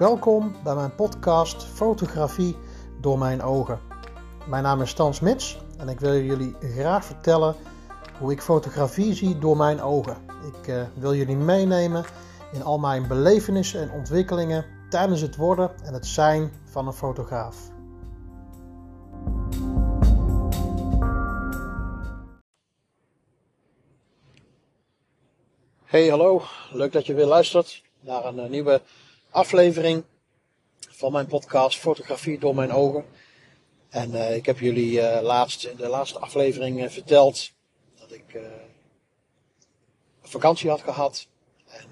Welkom bij mijn podcast Fotografie door mijn ogen. Mijn naam is Stan Smits en ik wil jullie graag vertellen hoe ik fotografie zie door mijn ogen. Ik uh, wil jullie meenemen in al mijn belevenissen en ontwikkelingen tijdens het worden en het zijn van een fotograaf. Hey, hallo. Leuk dat je weer luistert naar een uh, nieuwe aflevering van mijn podcast Fotografie door mijn ogen. En uh, ik heb jullie uh, laatst in de laatste aflevering verteld dat ik vakantie had gehad. En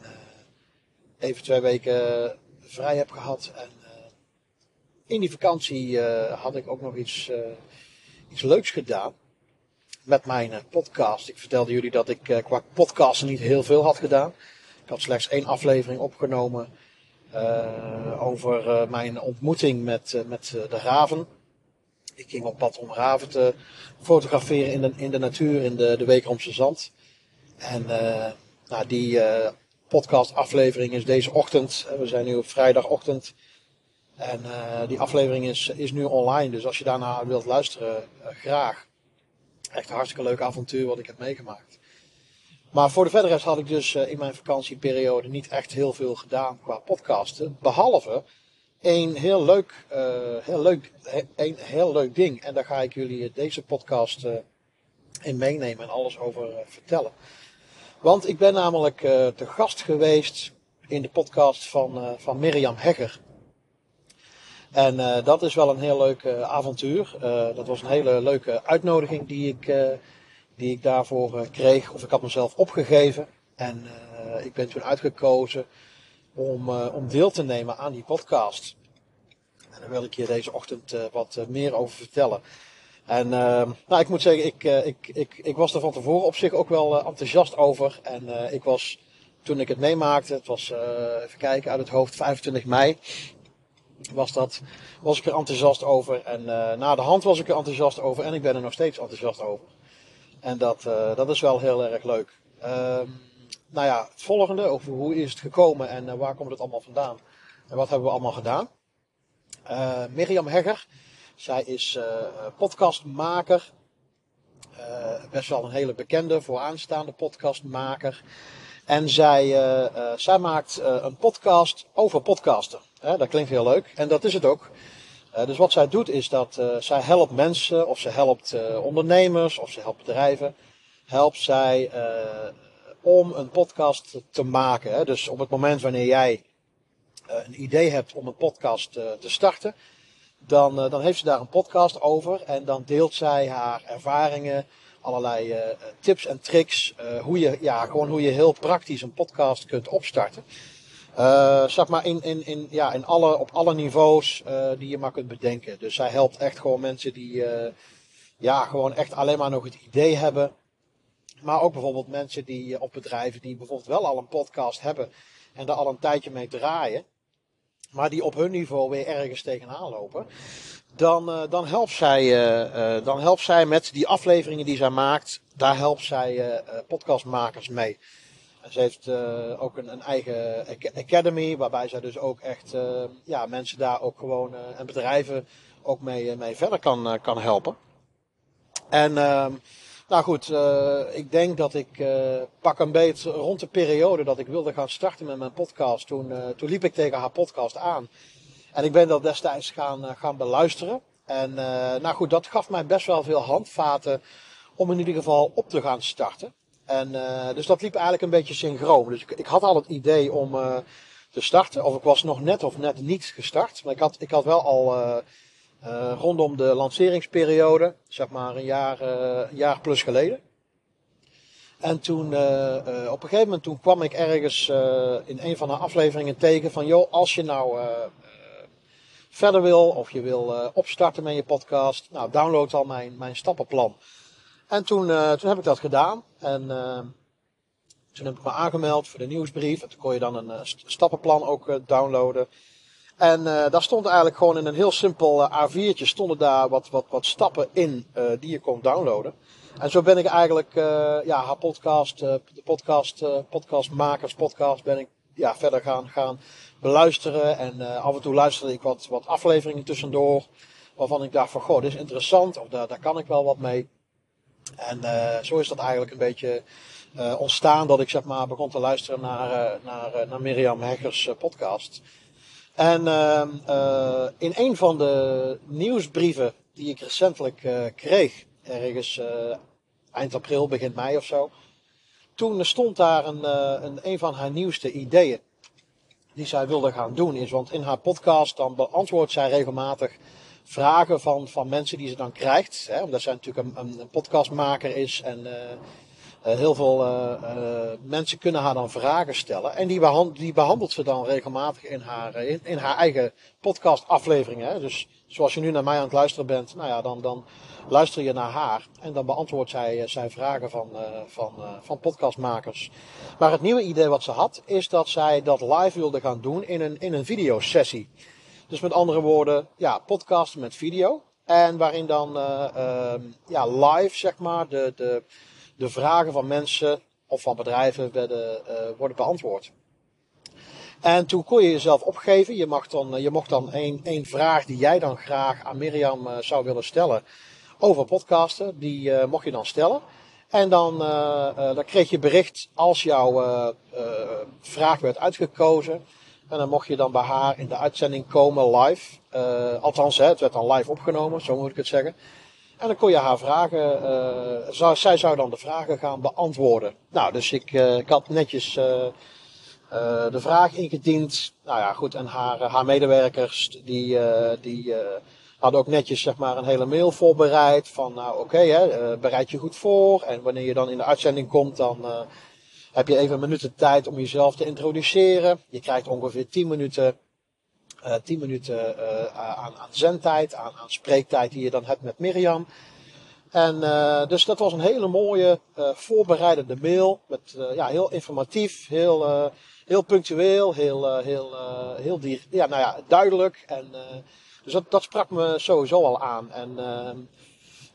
even twee weken vrij heb gehad. En in die vakantie had ik ook nog iets, iets leuks gedaan met mijn podcast. Ik vertelde jullie dat ik qua podcasten niet heel veel had gedaan. Ik had slechts één aflevering opgenomen over uh, mijn ontmoeting met, uh, met de raven. Ik ging op pad om raven te fotograferen in de, in de natuur, in de, de Wekeromse Zand. En nou, die podcast aflevering is deze ochtend. We zijn nu op vrijdagochtend. En die aflevering is, is nu online. Dus als je daarna wilt luisteren, graag. Echt een hartstikke leuk avontuur wat ik heb meegemaakt. Maar voor de verdere rest had ik dus uh, in mijn vakantieperiode niet echt heel veel gedaan qua podcasten. Behalve een heel leuk, uh, heel leuk, een heel leuk ding. En daar ga ik jullie deze podcast in meenemen en alles over vertellen. Want ik ben namelijk te gast geweest in de podcast van, van Mirjam Hegger. En dat is wel een heel leuk avontuur. dat was een hele leuke uitnodiging die ik die ik daarvoor eh, kreeg. Of ik had mezelf opgegeven. En uh, ik ben toen uitgekozen om, uh, om deel te nemen aan die podcast. En daar wil ik je deze ochtend wat meer over vertellen. En nou, ik moet zeggen, ik, ik, ik, ik was er van tevoren op zich ook wel enthousiast over. En ik was, toen ik het meemaakte, het was, even kijken, uit het hoofd 25 mei was dat, was ik er enthousiast over. En na de hand was ik er enthousiast over. En ik ben er nog steeds enthousiast over. En dat, uh, dat is wel heel erg leuk. Uh, nou ja, het volgende over hoe is het gekomen en uh, waar komt het allemaal vandaan. En wat hebben we allemaal gedaan. Uh, Mirjam Hegger, zij is podcastmaker. best wel een hele bekende, vooraanstaande podcastmaker. En zij, zij maakt een podcast over podcasten. dat klinkt heel leuk en dat is het ook. Uh, dus wat zij doet is dat uh, zij helpt mensen, of ze helpt uh, ondernemers, of ze helpt bedrijven, helpt zij om een podcast te maken. Dus op het moment wanneer jij een idee hebt om een podcast te starten, dan, dan heeft ze daar een podcast over en dan deelt zij haar ervaringen, allerlei tips en tricks, hoe je, ja, gewoon hoe je heel praktisch een podcast kunt opstarten. Uh, zeg maar in, in, in, ja, in alle, op alle niveaus uh, die je maar kunt bedenken. Dus zij helpt echt gewoon mensen die uh, ja, gewoon echt alleen maar nog het idee hebben. Maar ook bijvoorbeeld mensen die, op bedrijven die bijvoorbeeld wel al een podcast hebben en daar al een tijdje mee draaien. Maar die op hun niveau weer ergens tegenaan lopen. Dan, dan, helpt zij, dan helpt zij met die afleveringen die zij maakt. Daar helpt zij podcastmakers mee. Ze heeft uh, ook een, een, eigen academy, waarbij zij dus ook echt uh, ja, mensen daar ook gewoon uh, en bedrijven ook mee, mee verder kan, kan helpen. En ehm, nou goed, ik denk dat ik pak een beetje rond de periode dat ik wilde gaan starten met mijn podcast. Toen, toen liep ik tegen haar podcast aan. En ik ben dat destijds gaan, gaan beluisteren. En nou goed, dat gaf mij best wel veel handvaten om in ieder geval op te gaan starten. En, uh, dus dat liep eigenlijk een beetje synchroon. Dus ik, ik had al het idee om uh, te starten. Of ik was nog net of net niet gestart. Maar ik had, ik had wel al uh, rondom de lanceringsperiode, zeg maar een jaar, jaar plus geleden. En toen, op een gegeven moment, toen kwam ik ergens in een van de afleveringen tegen van, joh, als je nou verder wil of je wil opstarten met je podcast, nou, download al mijn, mijn stappenplan. En toen, uh, toen heb ik dat gedaan. En uh, toen heb ik me aangemeld voor de nieuwsbrief. En toen kon je dan een uh, stappenplan ook downloaden. En daar stond eigenlijk gewoon in een heel simpel A4'tje stonden daar wat, wat, wat stappen in die je kon downloaden. En zo ben ik eigenlijk ja, haar podcast, de podcast, podcastmakers podcast ben ik ja, verder gaan, gaan beluisteren. En af en toe luisterde ik wat, wat afleveringen tussendoor. Waarvan ik dacht van, goh, dit is interessant. Of daar, daar kan ik wel wat mee. En zo is dat eigenlijk een beetje ontstaan. Dat ik zeg maar begon te luisteren naar, naar, naar Mirjam Heggers podcast. En uh, in een van de nieuwsbrieven die ik recentelijk kreeg, ergens eind april, begin mei of zo. Toen stond daar een, een, een van haar nieuwste ideeën die zij wilde gaan doen. Is, want in haar podcast dan beantwoordt zij regelmatig vragen van, van mensen die ze dan krijgt. Hè, omdat zij natuurlijk een, een podcastmaker is en uh, heel veel uh, mensen kunnen haar dan vragen stellen. En die, die behandelt ze dan regelmatig in haar, in, haar eigen podcastafleveringen. Dus zoals je nu naar mij aan het luisteren bent, nou ja, dan, dan luister je naar haar. En dan beantwoordt zij, zij vragen van, van, van podcastmakers. Maar het nieuwe idee wat ze had, is dat zij dat live wilde gaan doen in een, in een videosessie. Dus met andere woorden, ja, podcasten met video. En waarin dan ehm, ja, live, zeg maar, de, de, de vragen van mensen of van bedrijven werden, uh, worden beantwoord. En toen kon je jezelf opgeven. Je, mag dan, eh, je mocht dan één, één vraag die jij dan graag aan Mirjam zou willen stellen over podcasten, die mocht je dan stellen. En dan, dan kreeg je bericht als jouw vraag werd uitgekozen. En dan mocht je dan bij haar in de uitzending komen live. althans, hè, het werd dan live opgenomen, zo moet ik het zeggen. En dan kon je haar vragen, uh, zij zou dan de vragen gaan beantwoorden. Nou, dus ik, uh, ik had netjes uh, de vraag ingediend. Nou ja, goed, en haar, haar medewerkers, die, die hadden ook netjes zeg maar een hele mail voorbereid. Van nou oké, okay, bereid je goed voor. En wanneer je dan in de uitzending komt, dan heb je even een minuut de tijd om jezelf te introduceren. Je krijgt ongeveer 10 minuten uh, eh, 10 minuten uh, aan, aan zendtijd, aan, aan spreektijd die je dan hebt met Mirjam. En uh, dus dat was een hele mooie voorbereidende mail. Met, ja, heel informatief, heel, heel punctueel, heel, heel, heel ja, nou ja, duidelijk. En, dus dat, dat sprak me sowieso al aan. En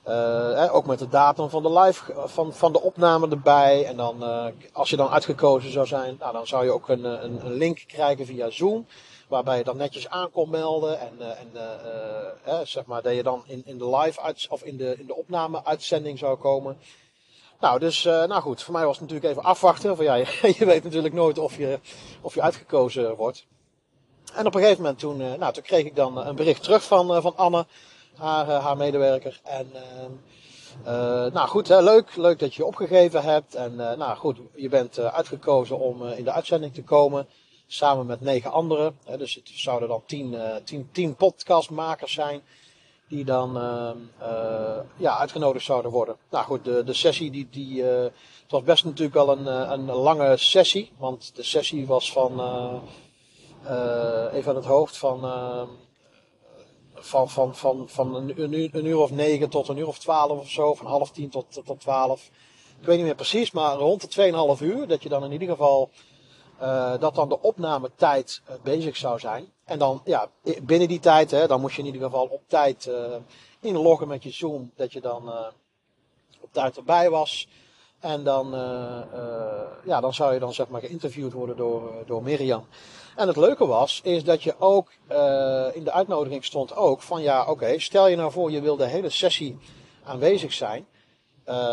uh, ook met de datum van de live, van, van de opname erbij. En dan, uh, als je dan uitgekozen zou zijn, nou, dan zou je ook een, een, een link krijgen via Zoom. Waarbij je dan netjes aan kon melden. En, uh, en zeg maar, dat je dan in, in de live uit, of in de, in de opname uitzending zou komen. Nou, dus, nou goed, voor mij was het natuurlijk even afwachten. Van ja, je, je weet natuurlijk nooit of je, of je uitgekozen wordt. En op een gegeven moment toen, nou, toen kreeg ik dan een bericht terug van, van Anne, haar, haar medewerker. En nou goed, hè, leuk, leuk dat je je opgegeven hebt. En nou goed, je bent uitgekozen om in de uitzending te komen samen met negen anderen. Hè, dus het zouden dan tien, uh, tien, tien podcastmakers zijn die dan uh, ja, uitgenodigd zouden worden. Nou goed, de, de sessie die, die uh, het was best natuurlijk wel een, een lange sessie, want de sessie was van even aan het hoofd van van, van, van, van een, uur, of negen tot een uur of twaalf of zo, van half tien tot, tot twaalf. Ik weet niet meer precies, maar rond de 2,5 uur, dat je dan in ieder geval uh, dat dan de opnametijd uh, bezig zou zijn. En dan, ja, binnen die tijd, hè, dan moest je in ieder geval op tijd uh, inloggen met je Zoom, dat je dan op tijd erbij was. En dan, ja, dan zou je dan zeg maar geïnterviewd worden door, door Mirjam. En het leuke was, is dat je ook in de uitnodiging stond ook van ja, oké, stel je nou voor je wil de hele sessie aanwezig zijn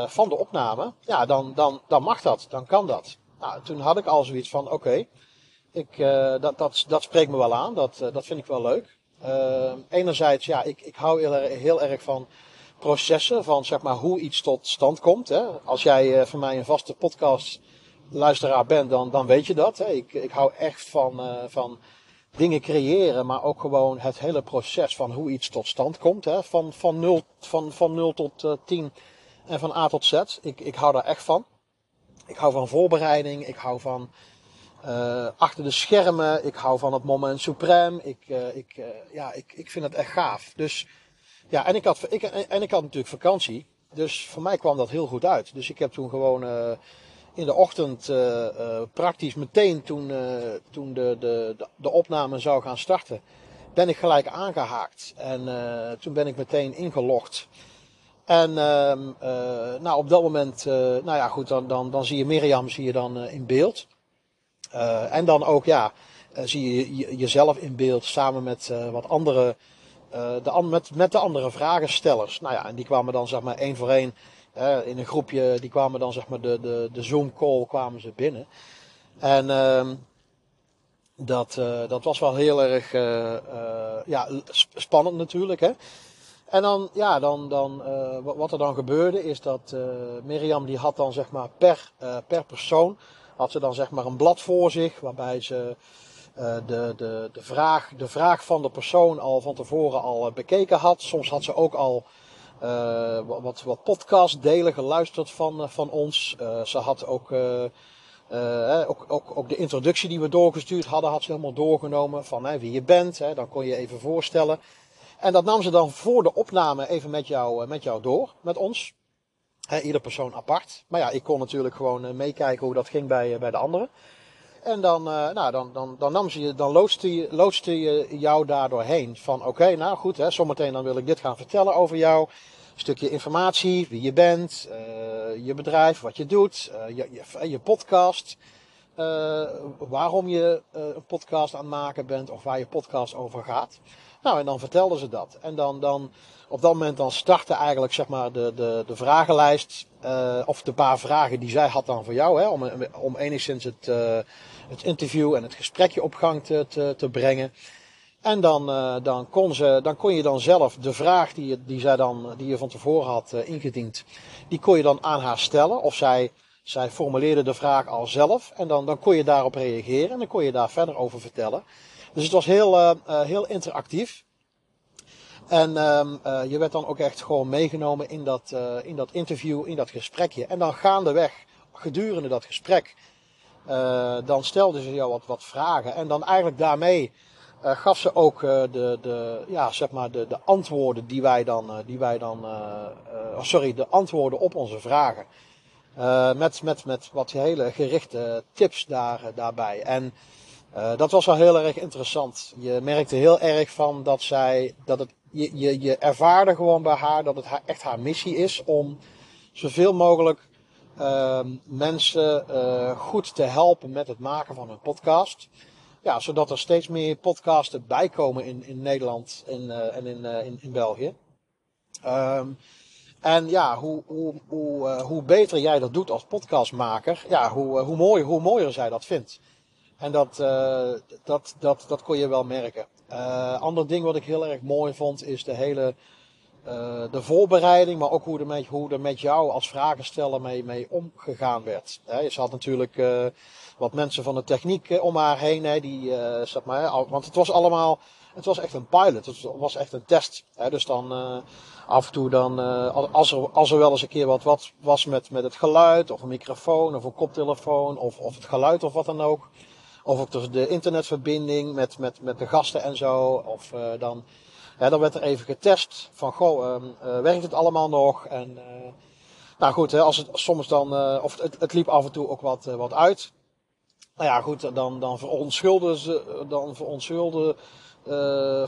van de opname. Ja, dan, dan, dan mag dat, dan kan dat. Nou, toen had ik al zoiets van, oké, ik uh, dat, dat, dat spreekt me wel aan, dat, uh, dat vind ik wel leuk. Uh, enerzijds, ja, ik, ik hou heel, heel erg van processen, van zeg maar hoe iets tot stand komt. Hè. Als jij voor mij een vaste podcast luisteraar bent, dan, dan weet je dat. Hè. Ik, ik hou echt van, van dingen creëren, maar ook gewoon het hele proces van hoe iets tot stand komt. Hè. Van, van, 0, van, van 0 tot 10 en van A tot Z. Ik, ik hou daar echt van. Ik hou van voorbereiding. Ik hou van uh, achter de schermen. Ik hou van het moment supreme. Ik, ik, ja, ik, ik vind het echt gaaf. Dus ja, en ik had, ik, en ik had natuurlijk vakantie. Dus voor mij kwam dat heel goed uit. Dus ik heb toen gewoon in de ochtend praktisch meteen toen, toen de, de, de, opname zou gaan starten, ben ik gelijk aangehaakt. En toen ben ik meteen ingelogd. En uh, nou, op dat moment, nou ja, goed, dan, dan, dan zie je Mirjam zie je dan in beeld. en dan ook, ja, zie je jezelf in beeld samen met wat andere, de, met, met de andere vragenstellers. Nou ja, en die kwamen dan zeg maar één voor één in een groepje, die kwamen dan zeg maar de, de, de Zoom call kwamen ze binnen. En ehm, dat, dat was wel heel erg ja, spannend natuurlijk. Hè? En dan, ja, dan, dan, wat er dan gebeurde is dat Mirjam die had dan zeg maar per, per persoon, had ze dan zeg maar een blad voor zich waarbij ze de, de, de, vraag, de vraag van de persoon al van tevoren al bekeken had. Soms had ze ook al wat, wat podcast delen geluisterd van, van ons. ze had ook, ook, ook, de introductie die we doorgestuurd hadden, had ze helemaal doorgenomen van wie je bent. Hè, dan kon je even voorstellen. En dat nam ze dan voor de opname even met jou, eh, met jou door, met ons. Ieder persoon apart. Maar ja, ik kon natuurlijk gewoon eh, meekijken hoe dat ging bij, eh, bij de anderen. En dan, nou, dan, dan, dan, nam ze je, dan loodste, je, loodste jou daardoor heen. Van oké, nou goed, hè, zometeen dan wil ik dit gaan vertellen over jou. Een stukje informatie, wie je bent, uh, je bedrijf, wat je doet, uh, je, je, podcast. Uh, waarom je een podcast aan het maken bent of waar je podcast over gaat. Nou, en dan vertelden ze dat. En dan, dan op dat moment dan startte eigenlijk zeg maar de, de, de vragenlijst. Uh, of de paar vragen die zij had dan voor jou. Hè, om, om enigszins het, uh, het interview en het gesprekje op gang te, te, te brengen. En dan, uh, dan, kon ze, dan kon je dan zelf de vraag die je, die zij dan, die je van tevoren had ingediend. Die kon je dan aan haar stellen. Of zij, zij formuleerde de vraag al zelf. En dan, dan kon je daarop reageren. En dan kon je daar verder over vertellen. Dus het was heel, uh, heel interactief. En uh, je werd dan ook echt gewoon meegenomen in dat, in dat interview, in dat gesprekje. En dan gaandeweg, gedurende dat gesprek, uh, dan stelde ze jou wat, wat vragen. En dan eigenlijk daarmee gaf ze ook de, de, ja, zeg maar de, de antwoorden die wij dan, die wij dan oh, sorry, de antwoorden op onze vragen. met, met, met wat hele gerichte tips daar, daarbij. En dat was wel heel erg interessant. Je merkte heel erg van dat zij, dat het, je, je, je ervaarde gewoon bij haar dat het haar, echt haar missie is om zoveel mogelijk uh, mensen uh, goed te helpen met het maken van een podcast. Ja, zodat er steeds meer podcasten bijkomen in, in Nederland en, uh, en in, in, in België. Um, en ja, hoe, hoe, hoe, hoe beter jij dat doet als podcastmaker, ja, hoe, hoe, mooier, hoe mooier zij dat vindt. En dat, dat, dat, dat kon je wel merken. Ander ding wat ik heel erg mooi vond is de hele de voorbereiding, maar ook hoe er met, hoe er met jou als vragensteller mee, mee omgegaan werd. Je had natuurlijk uh, wat mensen van de techniek om haar heen, hè, die, zeg maar, want het was allemaal, het was echt een pilot, het was echt een test. Dus dan af en toe dan, als, er, als er wel eens een keer wat, wat was met, met het geluid, of een microfoon, of een koptelefoon, of, of het geluid of wat dan ook. Of ook de internetverbinding met, met, met de gasten en zo. Of dan, dan werd er even getest van, goh, um, uh, werkt het allemaal nog? En, uh, nou goed, hè, als het soms dan, of het, het liep af en toe ook wat, wat uit. Nou ja, goed, dan, dan verontschulden ze, dan verontschulden,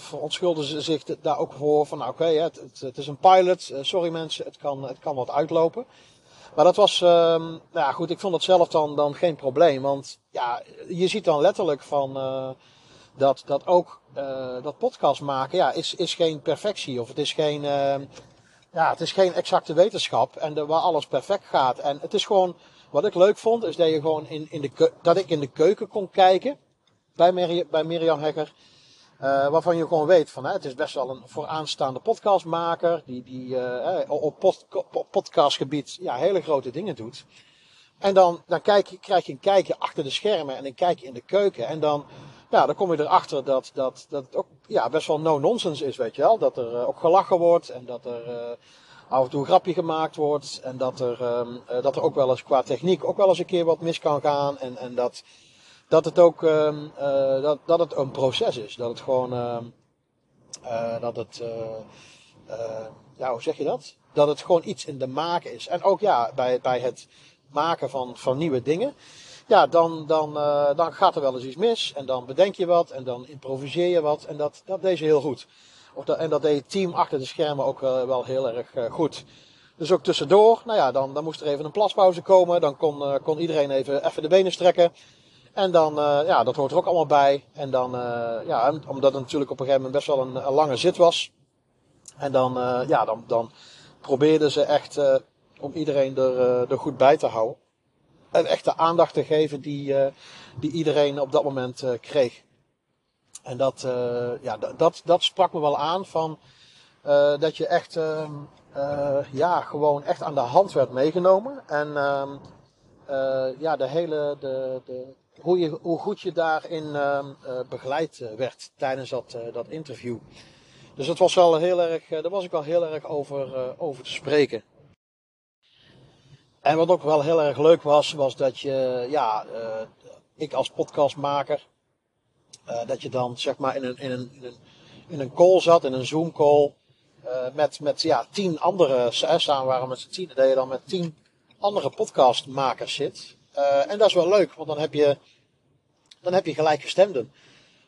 verontschulden ze zich daar ook voor van, nou oké, het, het, is een pilot, sorry mensen, het kan, het kan wat uitlopen. Maar dat was, um, nou ja, goed, ik vond het zelf dan, dan geen probleem. Want ja, je ziet dan letterlijk van dat, dat ook uh, dat podcast maken, ja, is, is geen perfectie. Of het is geen, uh, ja, het is geen exacte wetenschap en waar alles perfect gaat. En het is gewoon, wat ik leuk vond, is dat je gewoon in, in de, dat ik in de keuken kon kijken bij, bij Mirjam Hekker. Uh, waarvan je gewoon weet van hè, het is best wel een vooraanstaande podcastmaker. Die, die uh, op, op podcastgebied ja, hele grote dingen doet. En dan, dan kijk, krijg je een kijkje achter de schermen en een kijkje in de keuken. En dan, ja, dan kom je erachter dat, dat, dat het ook ja, best wel no-nonsense is, weet je wel. Dat er uh, ook gelachen wordt en dat er af en toe een grapje gemaakt wordt. En dat er, um, dat er ook wel eens qua techniek ook wel eens een keer wat mis kan gaan. En, en dat dat het ook uh, dat, dat het een proces is. Dat het gewoon, uh, dat het, ja, hoe zeg je dat? Dat het gewoon iets in de maken is. En ook ja, bij, bij het maken van, van nieuwe dingen. Ja, dan, dan, dan gaat er wel eens iets mis. En dan bedenk je wat. En dan improviseer je wat. En dat, dat deed je heel goed. Of en dat deed het team achter de schermen ook wel heel erg goed. Dus ook tussendoor, nou ja, dan, dan moest er even een plaspauze komen. Dan kon, kon iedereen even, even de benen strekken. En dan, ja, dat hoort er ook allemaal bij. En dan, ja, omdat het natuurlijk op een gegeven moment best wel een, een lange zit was. En dan, ja, dan, dan probeerden ze echt om iedereen er, er goed bij te houden. Echt de aandacht te geven die, die iedereen op dat moment kreeg. En dat, ja, dat, dat sprak me wel aan van uh, dat je echt, uh, uh, ja, gewoon echt aan de hand werd meegenomen. En uh, ja, de hele, de, de, hoe, je, hoe goed je daarin begeleid werd tijdens dat, dat interview. Dus dat was wel heel erg, daar was ik wel heel erg over, over te spreken. En wat ook wel heel erg leuk was, was dat je, ja, ik als podcastmaker, dat je dan zeg maar in een, in een, in een, een call zat, in een Zoom call. Uh, met, met ja, tien andere, samen waren met z'n tien, dat je dan met tien andere podcastmakers zit. En dat is wel leuk, want dan heb je, dan heb je gelijkgestemden.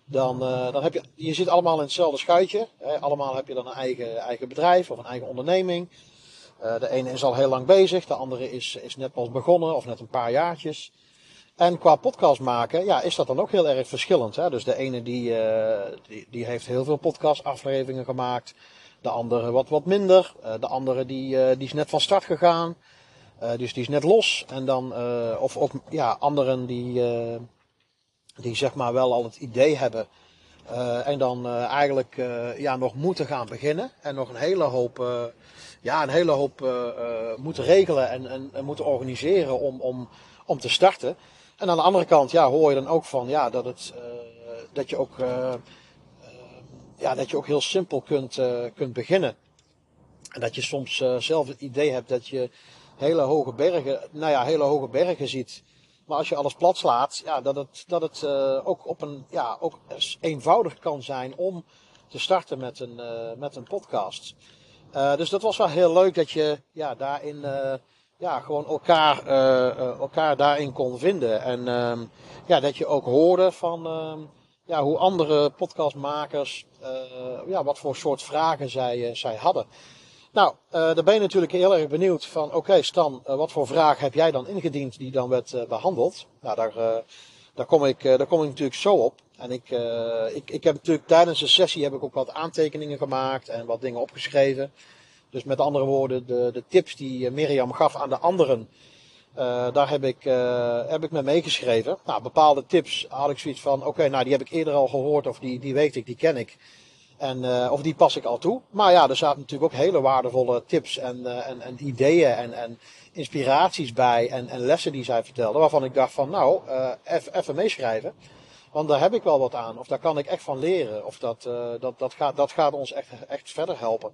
Dan, dan heb je, je zit allemaal in hetzelfde schuitje. Hè. Allemaal heb je dan een eigen, eigen bedrijf of een eigen onderneming. De ene is al heel lang bezig, de andere is, is net pas begonnen of net een paar jaartjes. En qua podcast maken, ja, is dat dan ook heel erg verschillend. Hè? Dus de ene die, die, die heeft heel veel podcastafleveringen gemaakt. De andere wat, wat minder. Uh, de andere die, die is net van start gegaan. Dus die is net los. En dan, of ook ja, anderen die, die zeg maar wel al het idee hebben. en dan eigenlijk ja, nog moeten gaan beginnen. En nog een hele hoop, ja, een hele hoop moeten regelen en, en, en, moeten organiseren om, om, om te starten. En aan de andere kant ja, hoor je dan ook van ja, dat, het, dat je ook ja, dat je ook heel simpel kunt, kunt beginnen. En dat je soms zelf het idee hebt dat je hele hoge bergen, nou ja, hele hoge bergen ziet. Maar als je alles plat slaat, ja, dat het, dat het ook op een, ja, ook eenvoudig kan zijn om te starten met een, met een podcast. Dus dat was wel heel leuk dat je ja, daarin ja, gewoon elkaar, elkaar daarin kon vinden. En ehm, ja, dat je ook hoorde van ehm, ja, hoe andere podcastmakers, ja, wat voor soort vragen zij, zij hadden. Nou, daar ben je natuurlijk heel erg benieuwd van, oké Stan, wat voor vraag heb jij dan ingediend die dan werd behandeld? Nou, daar, daar, kom ik, daar kom ik natuurlijk zo op. En ik, ik, ik heb natuurlijk tijdens de sessie heb ik ook wat aantekeningen gemaakt en wat dingen opgeschreven. Dus met andere woorden, de, de tips die Mirjam gaf aan de anderen, uh, daar heb ik, heb ik me meegeschreven. Nou, bepaalde tips had ik zoiets van: oké, nou die heb ik eerder al gehoord, of die, die weet ik, die ken ik. En, of die pas ik al toe. Maar ja, er zaten natuurlijk ook hele waardevolle tips en, en, en ideeën en, en inspiraties bij. En, en lessen die zij vertelde. Waarvan ik dacht van nou, even meeschrijven. Want daar heb ik wel wat aan. Of daar kan ik echt van leren. Of dat, dat, dat, gaat, dat gaat ons echt, echt verder helpen.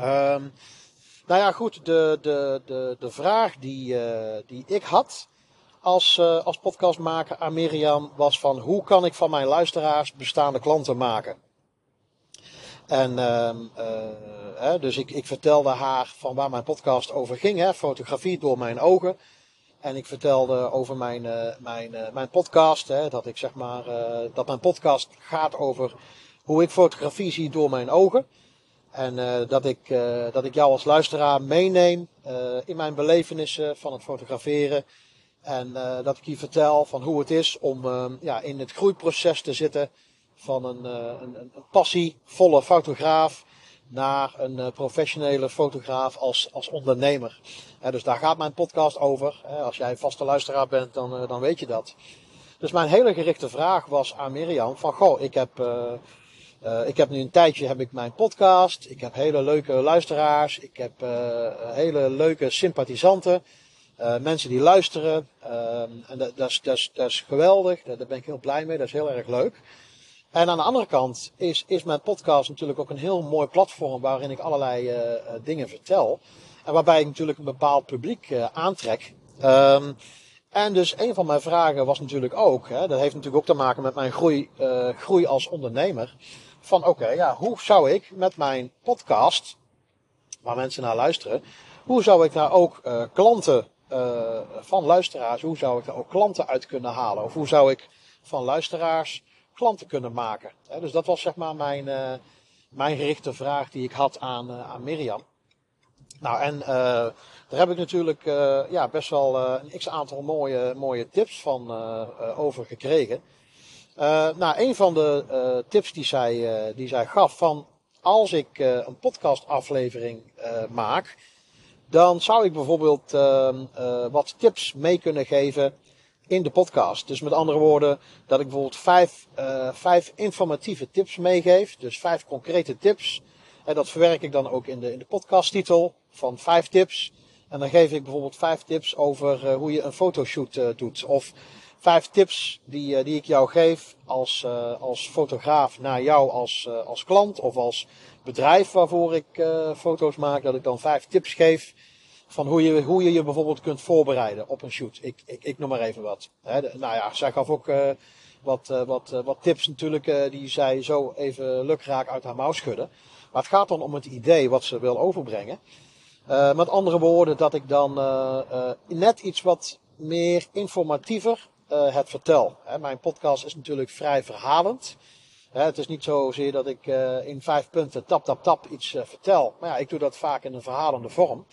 Um, nou ja, goed, de, de, de, de vraag die, uh, die ik had als, uh, als podcastmaker aan Mirjam was van hoe kan ik van mijn luisteraars bestaande klanten maken? En hè, dus ik, ik vertelde haar van waar mijn podcast over ging, hè, fotografie door mijn ogen. En ik vertelde over mijn, mijn, mijn podcast, hè, dat ik zeg maar, dat mijn podcast gaat over hoe ik fotografie zie door mijn ogen. En dat, ik, dat ik jou als luisteraar meeneem in mijn belevenissen van het fotograferen. En dat ik je vertel van hoe het is om ja, in het groeiproces te zitten van een, een, een passievolle fotograaf naar een professionele fotograaf als, als ondernemer. dus daar gaat mijn podcast over. als jij vaste luisteraar bent, dan, dan weet je dat. Dus mijn hele gerichte vraag was aan Mirjam van, goh, ik heb uh, ik heb nu een tijdje heb ik mijn podcast. Ik heb hele leuke luisteraars. Ik heb hele leuke sympathisanten. Mensen die luisteren. en dat, dat, is, dat, is, dat is geweldig. Daar ben ik heel blij mee. Dat is heel erg leuk. En aan de andere kant is, is mijn podcast natuurlijk ook een heel mooi platform waarin ik allerlei dingen vertel. En waarbij ik natuurlijk een bepaald publiek aantrek. Um, en dus een van mijn vragen was natuurlijk ook, hè, dat heeft natuurlijk ook te maken met mijn groei, groei als ondernemer van oké, ja, hoe zou ik met mijn podcast, waar mensen naar luisteren, hoe zou ik daar ook uh, klanten uh, van luisteraars, hoe zou ik daar ook klanten uit kunnen halen? Of hoe zou ik van luisteraars klanten kunnen maken? dus dat was zeg maar mijn, uh, mijn gerichte vraag die ik had aan, aan Mirjam. Nou, en daar heb ik natuurlijk ja, best wel een x aantal mooie, mooie tips van over gekregen. nou, een van de tips die zij, die zij gaf van als ik een podcastaflevering maak, dan zou ik bijvoorbeeld ehm, wat tips mee kunnen geven in de podcast. Dus met andere woorden, dat ik bijvoorbeeld vijf, uh, vijf informatieve tips meegeef. Dus vijf concrete tips. En dat verwerk ik dan ook in de, in de podcasttitel van vijf tips. En dan geef ik bijvoorbeeld vijf tips over uh, hoe je een fotoshoot uh, doet. Of vijf tips die, die ik jou geef als, als fotograaf naar jou als, als klant of als bedrijf waarvoor ik foto's maak. Dat ik dan vijf tips geef van hoe je, hoe je je bijvoorbeeld kunt voorbereiden op een shoot. Ik, ik, ik noem maar even wat. He, nou ja, zij gaf ook uh, wat, uh, wat, uh, wat tips natuurlijk die zij zo even lukraak uit haar mouw schudden. Maar het gaat dan om het idee wat ze wil overbrengen. met andere woorden, dat ik dan net iets wat meer informatiever het vertel. Mijn podcast is natuurlijk vrij verhalend. het is niet zozeer dat ik in vijf punten tap, tap, tap iets vertel. Maar ja, ik doe dat vaak in een verhalende vorm.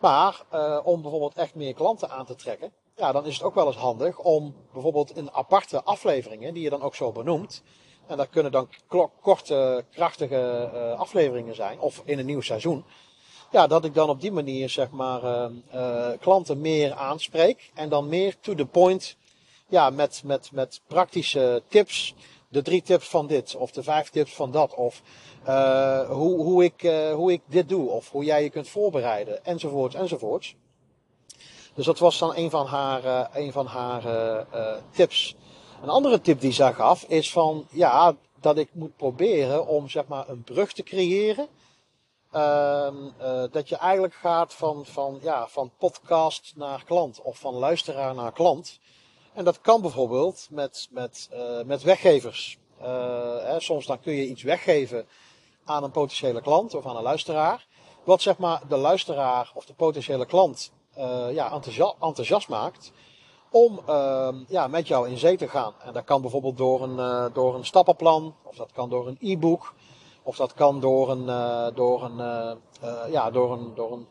Maar uh, om bijvoorbeeld echt meer klanten aan te trekken, ja, dan is het ook wel eens handig om bijvoorbeeld in aparte afleveringen, die je dan ook zo benoemt, en dat kunnen dan korte, krachtige uh, afleveringen zijn, of in een nieuw seizoen. Ja, dat ik dan op die manier zeg maar uh, klanten meer aanspreek en dan meer to the point, ja, met, met, met praktische tips. De drie tips van dit, of de vijf tips van dat, of uh, hoe, hoe, ik, uh, hoe ik dit doe of hoe jij je kunt voorbereiden enzovoorts enzovoorts. Dus dat was dan een van haar, uh, een van haar tips. Een andere tip die zij gaf is van ja, dat ik moet proberen om zeg maar een brug te creëren. Ehm, dat je eigenlijk gaat van, van, ja, van podcast naar klant of van luisteraar naar klant. En dat kan bijvoorbeeld met, met, met weggevers. Hè, soms dan kun je iets weggeven aan een potentiële klant of aan een luisteraar. Wat zeg maar de luisteraar of de potentiële klant uh, ja, enthousiast, maakt om uh, ja, met jou in zee te gaan. En dat kan bijvoorbeeld door een, door een stappenplan, of dat kan door een e-book, of dat kan door een, door een, ja, door een, door een,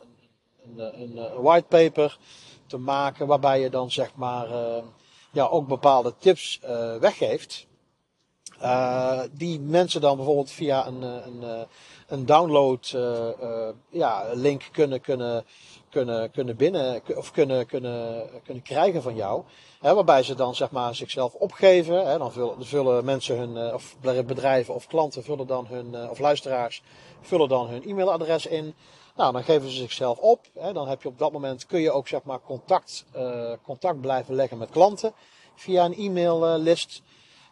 een, een, een whitepaper te maken, waarbij je dan zeg maar ja, ook bepaalde tips weggeeft. Uh, die mensen dan bijvoorbeeld via een, eh, een, een download uh, ja, link kunnen, kunnen, kunnen, kunnen binnen of kunnen, kunnen, kunnen krijgen van jou. Hè, waarbij ze dan zeg maar zichzelf opgeven. Hè, dan vullen, vullen mensen hun, of bedrijven of klanten vullen dan hun, of luisteraars vullen dan hun e-mailadres in. Nou, dan geven ze zichzelf op. Hè, dan heb je op dat moment kun je ook zeg maar contact, contact blijven leggen met klanten via een e-maillist.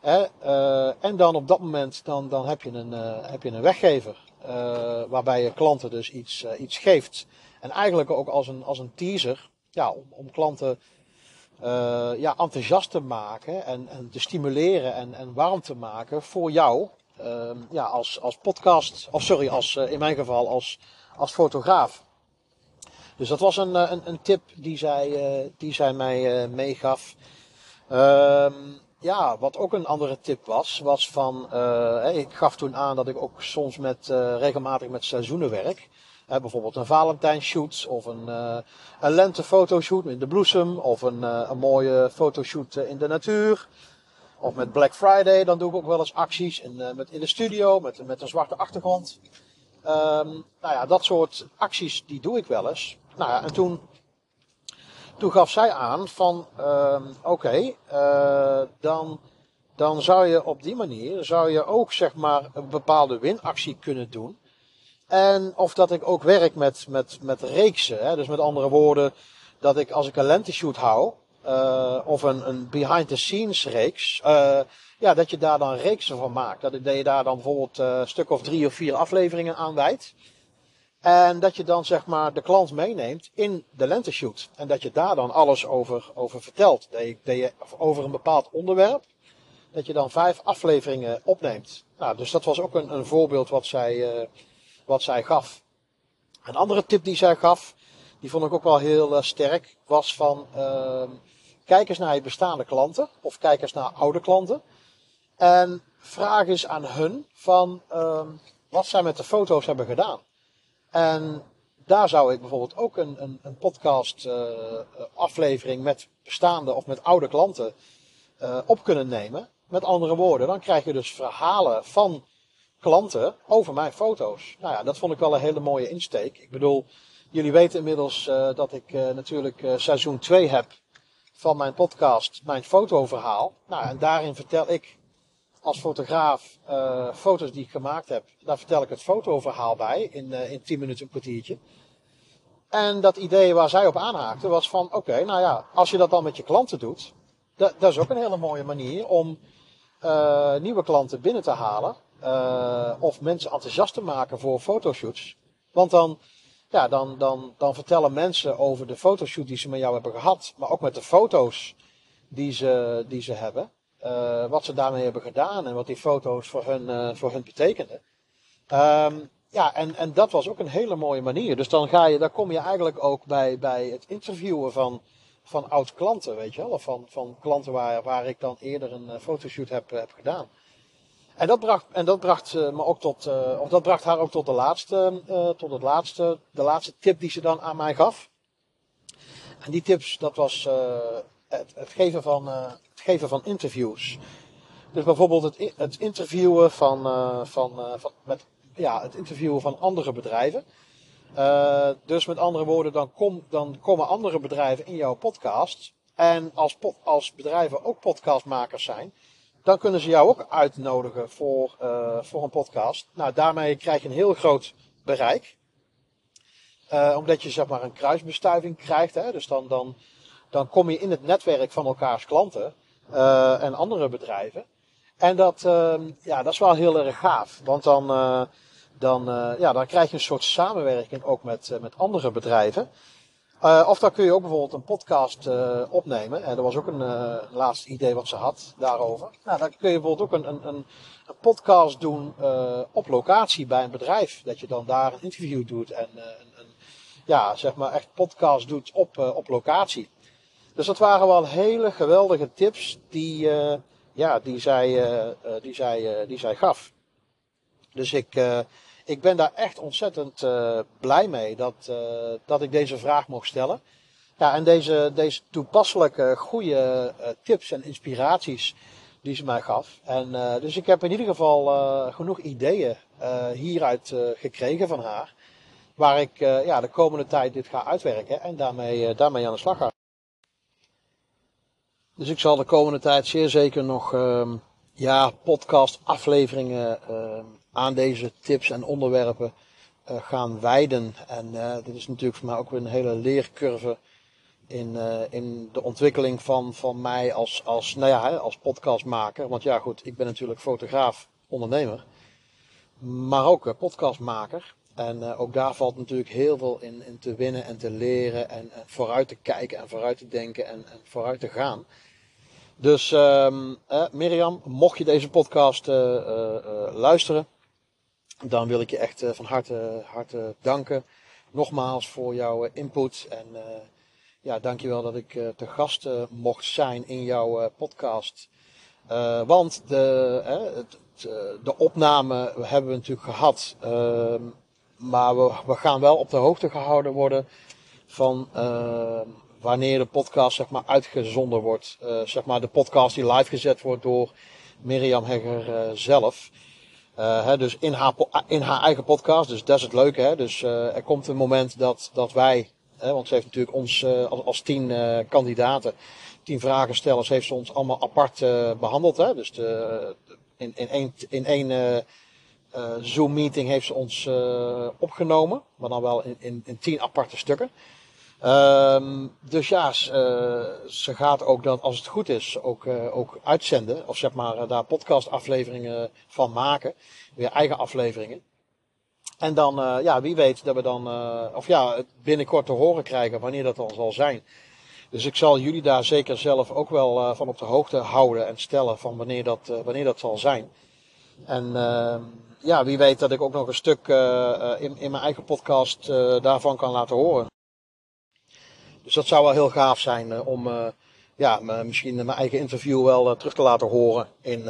Uh, en dan op dat moment dan, dan heb, je een, uh, heb je een weggever. Waarbij je klanten dus iets, iets geeft. En eigenlijk ook als een, als een teaser. Ja, om, om klanten ja, enthousiast te maken. En, en te stimuleren en, en warm te maken voor jou. Ehm, ja, als, als podcast. Of sorry, als, in mijn geval als, als fotograaf. Dus dat was een, een, een tip die zij, die zij mij meegaf. Ehm ja, wat ook een andere tip was, was van, ik gaf toen aan dat ik ook soms met, regelmatig met seizoenen werk. Bijvoorbeeld een Valentijnshoot of een, een lentefotoshoot in de bloesem of een, een mooie fotoshoot in de natuur. Of met Black Friday, dan doe ik ook wel eens acties in, met, in de studio met, met een zwarte achtergrond. Um, nou ja, dat soort acties die doe ik wel eens. Nou ja, en toen toen gaf zij aan van, uh, oké, uh, dan, dan zou je op die manier, zou je ook zeg maar een bepaalde winactie kunnen doen. En of dat ik ook werk met, met, met reeksen. Hè? Dus met andere woorden, dat ik als ik een lenteshoot hou, uh, of een, een behind the scenes reeks, uh, ja, dat je daar dan reeksen van maakt. Dat, je daar dan bijvoorbeeld een stuk of drie of vier afleveringen aan wijdt. En dat je dan zeg maar de klant meeneemt in de lenteshoot. En dat je daar dan alles over, over vertelt. Dat je, dat je, over een bepaald onderwerp. Dat je dan vijf afleveringen opneemt. Nou, dus dat was ook een, een voorbeeld wat zij, uh, wat zij gaf. Een andere tip die zij gaf, die vond ik ook wel heel uh, sterk, was van uh, kijk eens naar je bestaande klanten. Of kijk eens naar oude klanten. En vraag eens aan hun van ehm, wat zij met de foto's hebben gedaan. En daar zou ik bijvoorbeeld ook een, een, een podcast uh, aflevering met bestaande of met oude klanten uh, op kunnen nemen. Met andere woorden, dan krijg je dus verhalen van klanten over mijn foto's. Nou ja, dat vond ik wel een hele mooie insteek. Ik bedoel, jullie weten inmiddels uh, dat ik natuurlijk seizoen 2 heb van mijn podcast, mijn fotoverhaal. Nou, en daarin vertel ik als fotograaf foto's die ik gemaakt heb. Daar vertel ik het fotoverhaal bij in, in 10 minuten, een kwartiertje. En dat idee waar zij op aanhaakte was van, oké, nou ja, als je dat dan met je klanten doet, dat, dat is ook een hele mooie manier om nieuwe klanten binnen te halen uh, of mensen enthousiast te maken voor fotoshoots. Want dan, ja, dan, dan, dan vertellen mensen over de fotoshoot die ze met jou hebben gehad, maar ook met de foto's die ze, die ze hebben. Uh, wat ze daarmee hebben gedaan en wat die foto's voor hun, uh, voor hun betekenden. Um, ja, en, en dat was ook een hele mooie manier. Dus dan, ga je, dan kom je eigenlijk ook bij, bij het interviewen van, van oud klanten, weet je wel. Of van, van klanten waar, waar ik dan eerder een fotoshoot heb, heb gedaan. En dat bracht, en dat bracht me ook tot, of dat bracht haar ook tot de laatste, tot het laatste, de laatste tip die ze dan aan mij gaf. En die tips, dat was het, geven van, het geven van interviews. Dus bijvoorbeeld het, het interviewen van, van, van, met, ja, het interviewen van andere bedrijven. dus met andere woorden, dan, kom, dan komen andere bedrijven in jouw podcast. En als, als bedrijven ook podcastmakers zijn, dan kunnen ze jou ook uitnodigen voor, voor een podcast. Nou, daarmee krijg je een heel groot bereik. Omdat je zeg maar een kruisbestuiving krijgt. Hè? Dus dan, dan, dan kom je in het netwerk van elkaars klanten uh, en andere bedrijven. En dat, ja, dat is wel heel erg gaaf. Want dan, dan, ja, dan krijg je een soort samenwerking ook met, met andere bedrijven. Uh, of dan kun je ook bijvoorbeeld een podcast uh, opnemen. En dat was ook een uh, laatste idee wat ze had daarover. Nou, dan kun je bijvoorbeeld ook een, een, een, een podcast doen op locatie bij een bedrijf. Dat je dan daar een interview doet en ja, zeg maar echt podcast doet op, op locatie. Dus dat waren wel hele geweldige tips die, ja, die, zij, die, zij, die zij gaf. Dus ik ik ben daar echt ontzettend blij mee dat, dat ik deze vraag mocht stellen. Ja, en deze, deze toepasselijke, goede tips en inspiraties die ze mij gaf. En dus ik heb in ieder geval genoeg ideeën hieruit gekregen van haar. Waar ik ja, de komende tijd dit ga uitwerken en daarmee, daarmee aan de slag ga. Dus ik zal de komende tijd zeer zeker nog ehm, ja, podcast afleveringen ehm, aan deze tips en onderwerpen uh, gaan wijden. En uh, dit is natuurlijk voor mij ook weer een hele leercurve in, uh, in de ontwikkeling van, van mij als, als, nou ja, als podcastmaker. Want ja, goed, ik ben natuurlijk fotograaf, ondernemer, maar ook podcastmaker. En ook daar valt natuurlijk heel veel in, in te winnen en te leren en, en vooruit te kijken en vooruit te denken en, en vooruit te gaan. Dus uh, Mirjam, mocht je deze podcast luisteren, dan wil ik je echt eh, van harte, harte danken. Nogmaals voor jouw eh, input. En uh, ja, dankjewel dat ik uh, te gast mocht zijn in jouw podcast. want de, het, de opname hebben we natuurlijk gehad. Ehm, maar we, we gaan wel op de hoogte gehouden worden van ehm, wanneer de podcast zeg maar, uitgezonden wordt. zeg maar de podcast die live gezet wordt door Mirjam Hegger zelf. Uh, hè, dus in haar, in haar eigen podcast. Dus dat is het leuke. Hè? Dus er komt een moment dat, dat wij, hè, want ze heeft natuurlijk ons als, als tien kandidaten, tien vragenstellers, heeft ze ons allemaal apart behandeld. Hè? Dus de, in, in één, in één Zoom meeting heeft ze ons opgenomen, maar dan wel in, in, in tien aparte stukken. Um, dus ja, ze, ze gaat ook dan, als het goed is, ook, uh, ook uitzenden. Of zeg maar uh, daar podcastafleveringen van maken. Weer eigen afleveringen. En dan, ja, wie weet dat we dan, of ja, binnenkort te horen krijgen wanneer dat dan zal zijn. Dus ik zal jullie daar zeker zelf ook wel van op de hoogte houden en stellen van wanneer dat, wanneer dat zal zijn. En ehm, ja, wie weet dat ik ook nog een stuk in, in mijn eigen podcast daarvan kan laten horen. Dus dat zou wel heel gaaf zijn uh, om uh, ja, misschien mijn eigen interview wel uh, terug te laten horen in,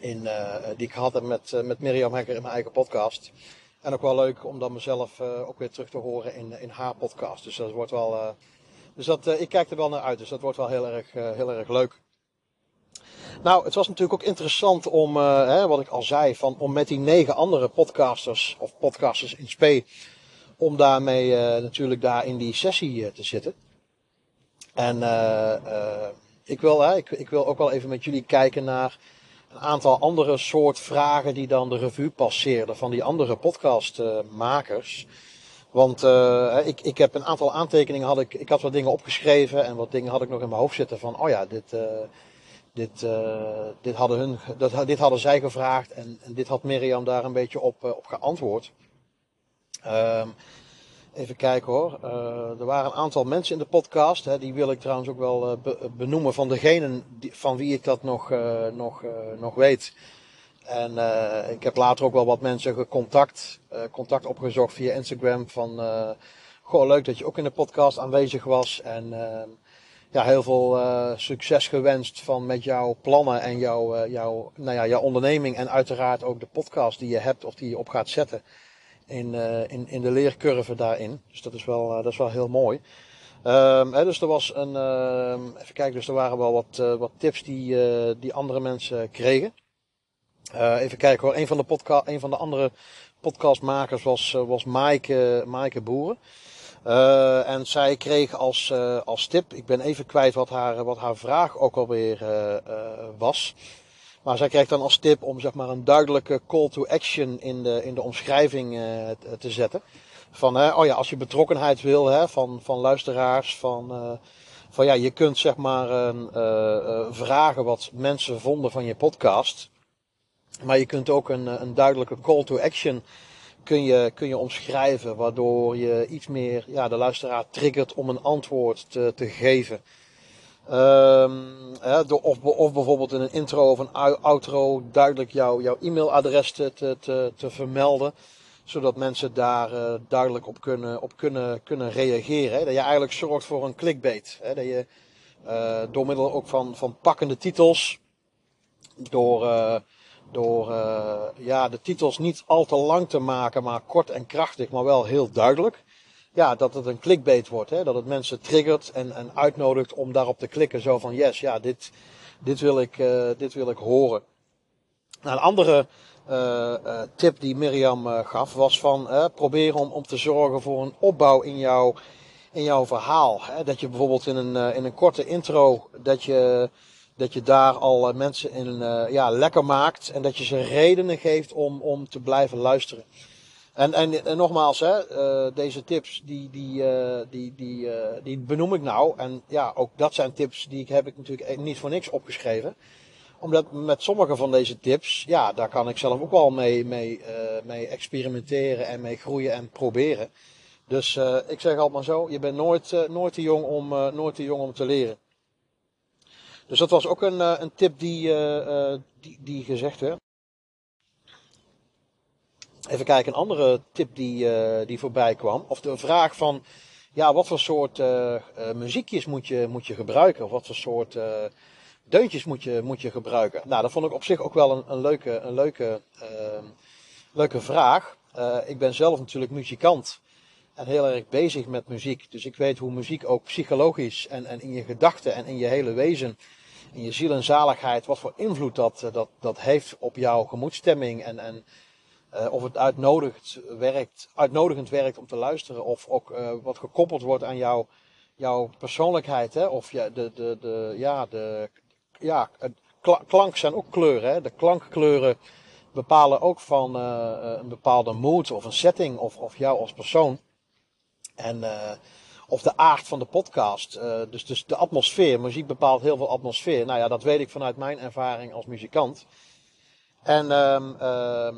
in, die ik heb met, met Mirjam Hekker in mijn eigen podcast. En ook wel leuk om dan mezelf ook weer terug te horen in, in haar podcast. Dus dat wordt wel. dus dat, ik kijk er wel naar uit. Dus dat wordt wel heel erg, heel erg leuk. Nou, het was natuurlijk ook interessant om, hè, wat ik al zei, van, om met die negen andere podcasters of podcasters in spe, om daarmee natuurlijk daar in die sessie te zitten. En ik, wil, ik, ik wil ook wel even met jullie kijken naar een aantal andere soort vragen die dan de revue passeerden van die andere podcastmakers. Want uh, ik, ik heb een aantal aantekeningen, had ik, ik had wat dingen opgeschreven en wat dingen had ik nog in mijn hoofd zitten van, oh ja, dit, uh, dit, uh, dit, hadden, hun, dat, dit hadden zij gevraagd en, en dit had Mirjam daar een beetje op, op geantwoord. Um, Even kijken hoor. Uh, er waren een aantal mensen in de podcast. Hè, die wil ik trouwens ook wel uh, benoemen van degenen van wie ik dat nog, uh, nog, nog weet. En ik heb later ook wel wat mensen gecontact, contact opgezocht via Instagram. Van goh, leuk dat je ook in de podcast aanwezig was. En ja, heel veel succes gewenst van met jouw plannen en jouw, jouw, nou ja, jouw onderneming. En uiteraard ook de podcast die je hebt of die je op gaat zetten in, uh, in, in de leercurve daarin. Dus dat is wel, uh, dat is wel heel mooi. Um, hè, dus er was een, uh, even kijken, dus er waren wel wat, uh, wat tips die, die andere mensen kregen. even kijken hoor, een van de, podcast, een van de andere podcastmakers was, was Maaike, Maaike Boeren. en zij kreeg als, als tip, ik ben even kwijt wat haar, wat haar vraag ook alweer was. Maar zij krijgt dan als tip om zeg maar een duidelijke call to action in de, in de omschrijving uh, te zetten. Van, hè, oh ja, als je betrokkenheid wil hè, van, van luisteraars, van, uh, van ja, je kunt zeg maar uh, vragen wat mensen vonden van je podcast. Maar je kunt ook een, een duidelijke call to action kun je, kun je omschrijven, waardoor je iets meer ja, de luisteraar triggert om een antwoord te, te geven. Um, door, of, of, bijvoorbeeld in een intro of een outro duidelijk jou, jouw e-mailadres te, te, te, vermelden. Zodat mensen daar uh, duidelijk op kunnen, op kunnen, kunnen reageren. Hè. Dat je eigenlijk zorgt voor een clickbait. Hè. Dat je uh, door middel ook van, van pakkende titels. Door, uh, door ja, de titels niet al te lang te maken, maar kort en krachtig, maar wel heel duidelijk ja, dat het een clickbait wordt. Hè? Dat het mensen triggert en, en uitnodigt om daarop te klikken. Zo van, yes, ja, dit, dit, wil, ik, uh, dit wil ik horen. Nou, een andere uh, tip die Mirjam gaf was van probeer om, om te zorgen voor een opbouw in, jouw in jouw verhaal. Hè? Dat je bijvoorbeeld in een, in een korte intro, dat je, dat je daar al mensen in, ja, lekker maakt. En dat je ze redenen geeft om, om te blijven luisteren. En, en, en nogmaals, hè, uh, deze tips, die, die, uh, die, die, uh, die benoem ik nou. En ja, ook dat zijn tips die ik, heb ik natuurlijk niet voor niks opgeschreven. Omdat met sommige van deze tips, ja, daar kan ik zelf ook wel mee, mee, mee experimenteren en mee groeien en proberen. Dus ik zeg altijd maar zo, je bent nooit, nooit, te, jong om, nooit te jong om te leren. Dus dat was ook een, een tip die, die, die gezegd werd. Even kijken, een andere tip die, uh, die voorbij kwam. Of de vraag van, ja, wat voor soort uh, muziekjes moet je, moet je gebruiken? Of wat voor soort deuntjes moet je, moet je gebruiken? Nou, dat vond ik op zich ook wel een, een leuke, een leuke, ehm, leuke vraag. ik ben zelf natuurlijk muzikant en heel erg bezig met muziek. Dus ik weet hoe muziek ook psychologisch en, en in je gedachten en in je hele wezen, in je ziel en zaligheid, wat voor invloed dat, dat, dat heeft op jouw gemoedstemming en, en uh, of het uitnodigend werkt, uitnodigend werkt om te luisteren. Of ook uh, wat gekoppeld wordt aan jouw, persoonlijkheid. Hè? Of ja, de, de, de, ja, de, ja, klank zijn ook kleuren. Hè? De klankkleuren bepalen ook van uh, een bepaalde mood of een setting of, of jou als persoon. En, of de aard van de podcast. dus, dus de atmosfeer. Muziek bepaalt heel veel atmosfeer. Nou ja, dat weet ik vanuit mijn ervaring als muzikant. En um, uh,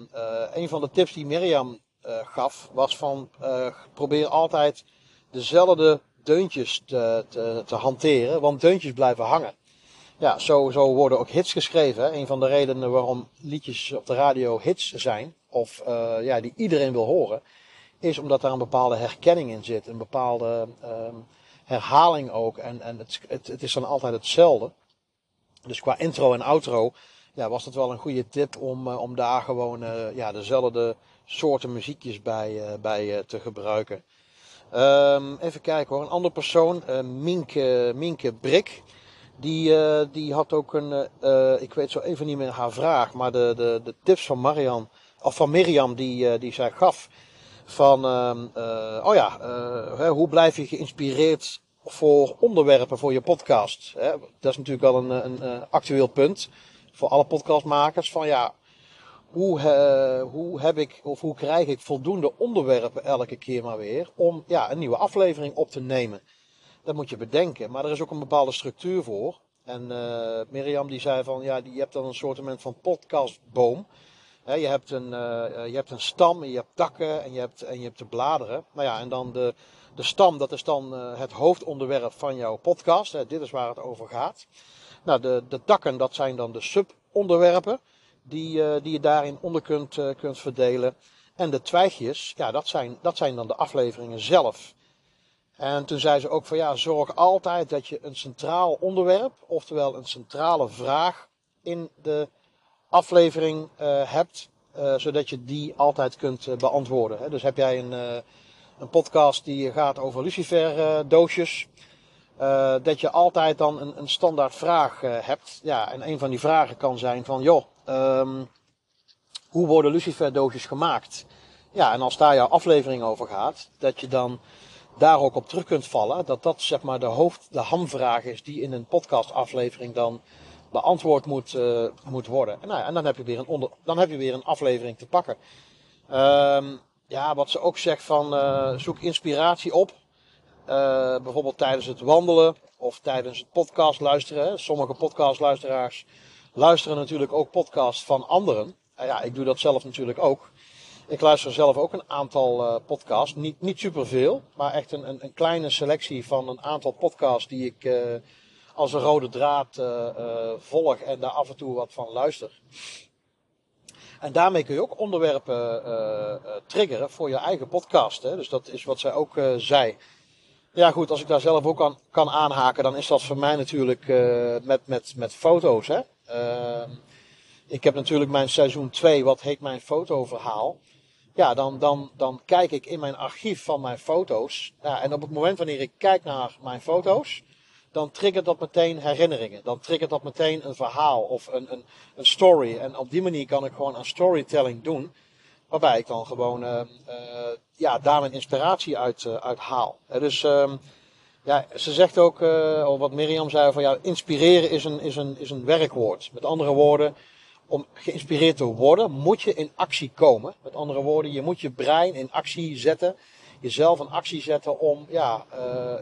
een van de tips die Mirjam uh, gaf was van uh, probeer altijd dezelfde deuntjes te, te, te, hanteren, want deuntjes blijven hangen. Ja, zo, zo worden ook hits geschreven. Hè. Een van de redenen waarom liedjes op de radio hits zijn, of ja, die iedereen wil horen, is omdat daar een bepaalde herkenning in zit, een bepaalde um, herhaling ook. En, en het, het is dan altijd hetzelfde. Dus qua intro en outro ja, was dat wel een goede tip om, om daar gewoon ja, dezelfde soorten muziekjes bij, bij te gebruiken. Ehm, even kijken hoor, een andere persoon, Minke, Minke Brik. Die, die had ook een, ik weet zo even niet meer haar vraag, maar de, de, de tips van Marian, of van Mirjam die, die zij gaf van, uh, oh ja, hoe blijf je geïnspireerd voor onderwerpen voor je podcast? Hè? Dat is natuurlijk wel een, een, een, actueel punt voor alle podcastmakers. Van ja, hoe, uh, hoe heb ik of hoe krijg ik voldoende onderwerpen elke keer maar weer om ja, een nieuwe aflevering op te nemen? Dat moet je bedenken, maar er is ook een bepaalde structuur voor. En Mirjam die zei van ja, je hebt dan een soort van podcastboom je, hebt een, uh, je hebt een stam, je hebt takken en je hebt, en je hebt de bladeren. Nou ja, en dan de, de stam, dat is dan uh, het hoofdonderwerp van jouw podcast. Dit is waar het over gaat. Nou, de, de takken, dat zijn dan de subonderwerpen die, uh, die je daarin onder kunt, kunt verdelen. En de twijgjes, ja, dat zijn, dat zijn dan de afleveringen zelf. En toen zei ze ook van ja, zorg altijd dat je een centraal onderwerp, oftewel een centrale vraag in de aflevering uh, hebt, zodat je die altijd kunt beantwoorden. Hè. Dus heb jij een, een podcast die gaat over lucifer doosjes, dat je altijd dan een, een standaard vraag hebt. Ja, en een van die vragen kan zijn van, joh, um, hoe worden lucifer doosjes gemaakt? Ja, en als daar jouw aflevering over gaat, dat je dan daar ook op terug kunt vallen. Dat dat zeg maar de hoofd, de hamvraag is die in een podcastaflevering dan beantwoord moet, uh, moet worden. En, nou, en dan, heb je weer een onder, dan heb je weer een aflevering te pakken. Um, ja, wat ze ook zegt van uh, zoek inspiratie op. Uh, bijvoorbeeld tijdens het wandelen of tijdens het podcast luisteren. Sommige podcastluisteraars luisteren natuurlijk ook podcasts van anderen. ja, ik doe dat zelf natuurlijk ook. Ik luister zelf ook een aantal podcasts. Niet, niet superveel, maar echt een, een, een, kleine selectie van een aantal podcasts die ik als een rode draad uh, uh, volg en daar af en toe wat van luister. En daarmee kun je ook onderwerpen uh, triggeren voor je eigen podcast. Hè? Dus dat is wat zij ook zei. Ja goed, als ik daar zelf ook aan kan aanhaken, dan is dat voor mij natuurlijk met, met, met foto's. Hè? Ehm, ik heb natuurlijk mijn seizoen 2, wat heet mijn fotoverhaal. Ja, dan, dan, dan kijk ik in mijn archief van mijn foto's. Ja, en op het moment wanneer ik kijk naar mijn foto's, dan triggert dat meteen herinneringen. Dan triggert dat meteen een verhaal of een, een, een story. En op die manier kan ik gewoon een storytelling doen. Waarbij ik dan gewoon uh, uh, ja, daar mijn inspiratie uit, uh, uit haal. dus um, ja, ze zegt ook, wat Mirjam zei, van ja, inspireren is een, is, een, is een werkwoord. Met andere woorden, om geïnspireerd te worden, moet je in actie komen. Met andere woorden, je moet je brein in actie zetten jezelf een actie zetten om ja,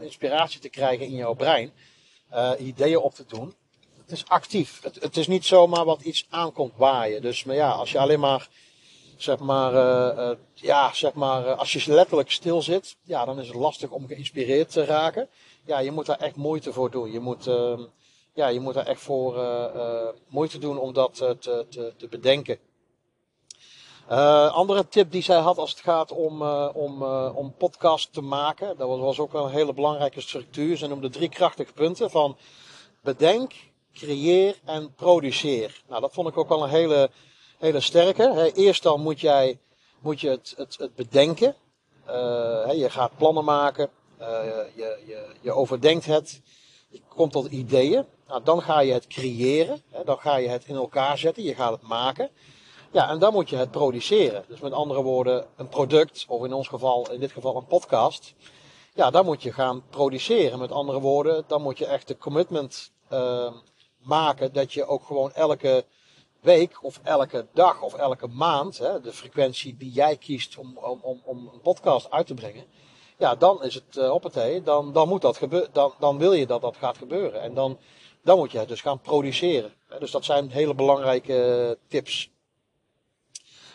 inspiratie te krijgen in jouw brein. Ideeën op te doen. Het is actief. Het, het, is niet zomaar wat iets aankomt waaien. Dus maar ja, als je alleen maar, zeg maar, uh, ja, zeg maar, als je letterlijk stil zit, ja, dan is het lastig om geïnspireerd te raken. Ja, je moet daar echt moeite voor doen. Je moet, ehm, ja, je moet daar echt voor moeite doen om dat te, te, te bedenken. Andere tip die zij had als het gaat om, om, om podcast te maken, dat was ook wel een hele belangrijke structuur, zijn om de drie krachtige punten van bedenk, creëer en produceer. Nou, dat vond ik ook wel een hele, hele sterke. eerst dan moet, jij, moet je het, het, het bedenken. je gaat plannen maken, je, je, je overdenkt het, je komt tot ideeën. Nou, dan ga je het creëren, dan ga je het in elkaar zetten, je gaat het maken. Ja, en dan moet je het produceren. Dus met andere woorden, een product, of in ons geval, in dit geval een podcast. Ja, dan moet je gaan produceren. Met andere woorden, dan moet je echt de commitment uh, maken dat je ook gewoon elke week of elke dag of elke maand, hè, de frequentie die jij kiest om, om, om een podcast uit te brengen. Ja, dan is het uh, op het dan, dan moet dat gebeuren, dan, dan wil je dat dat gaat gebeuren. En dan, dan moet je het dus gaan produceren. Dus dat zijn hele belangrijke tips.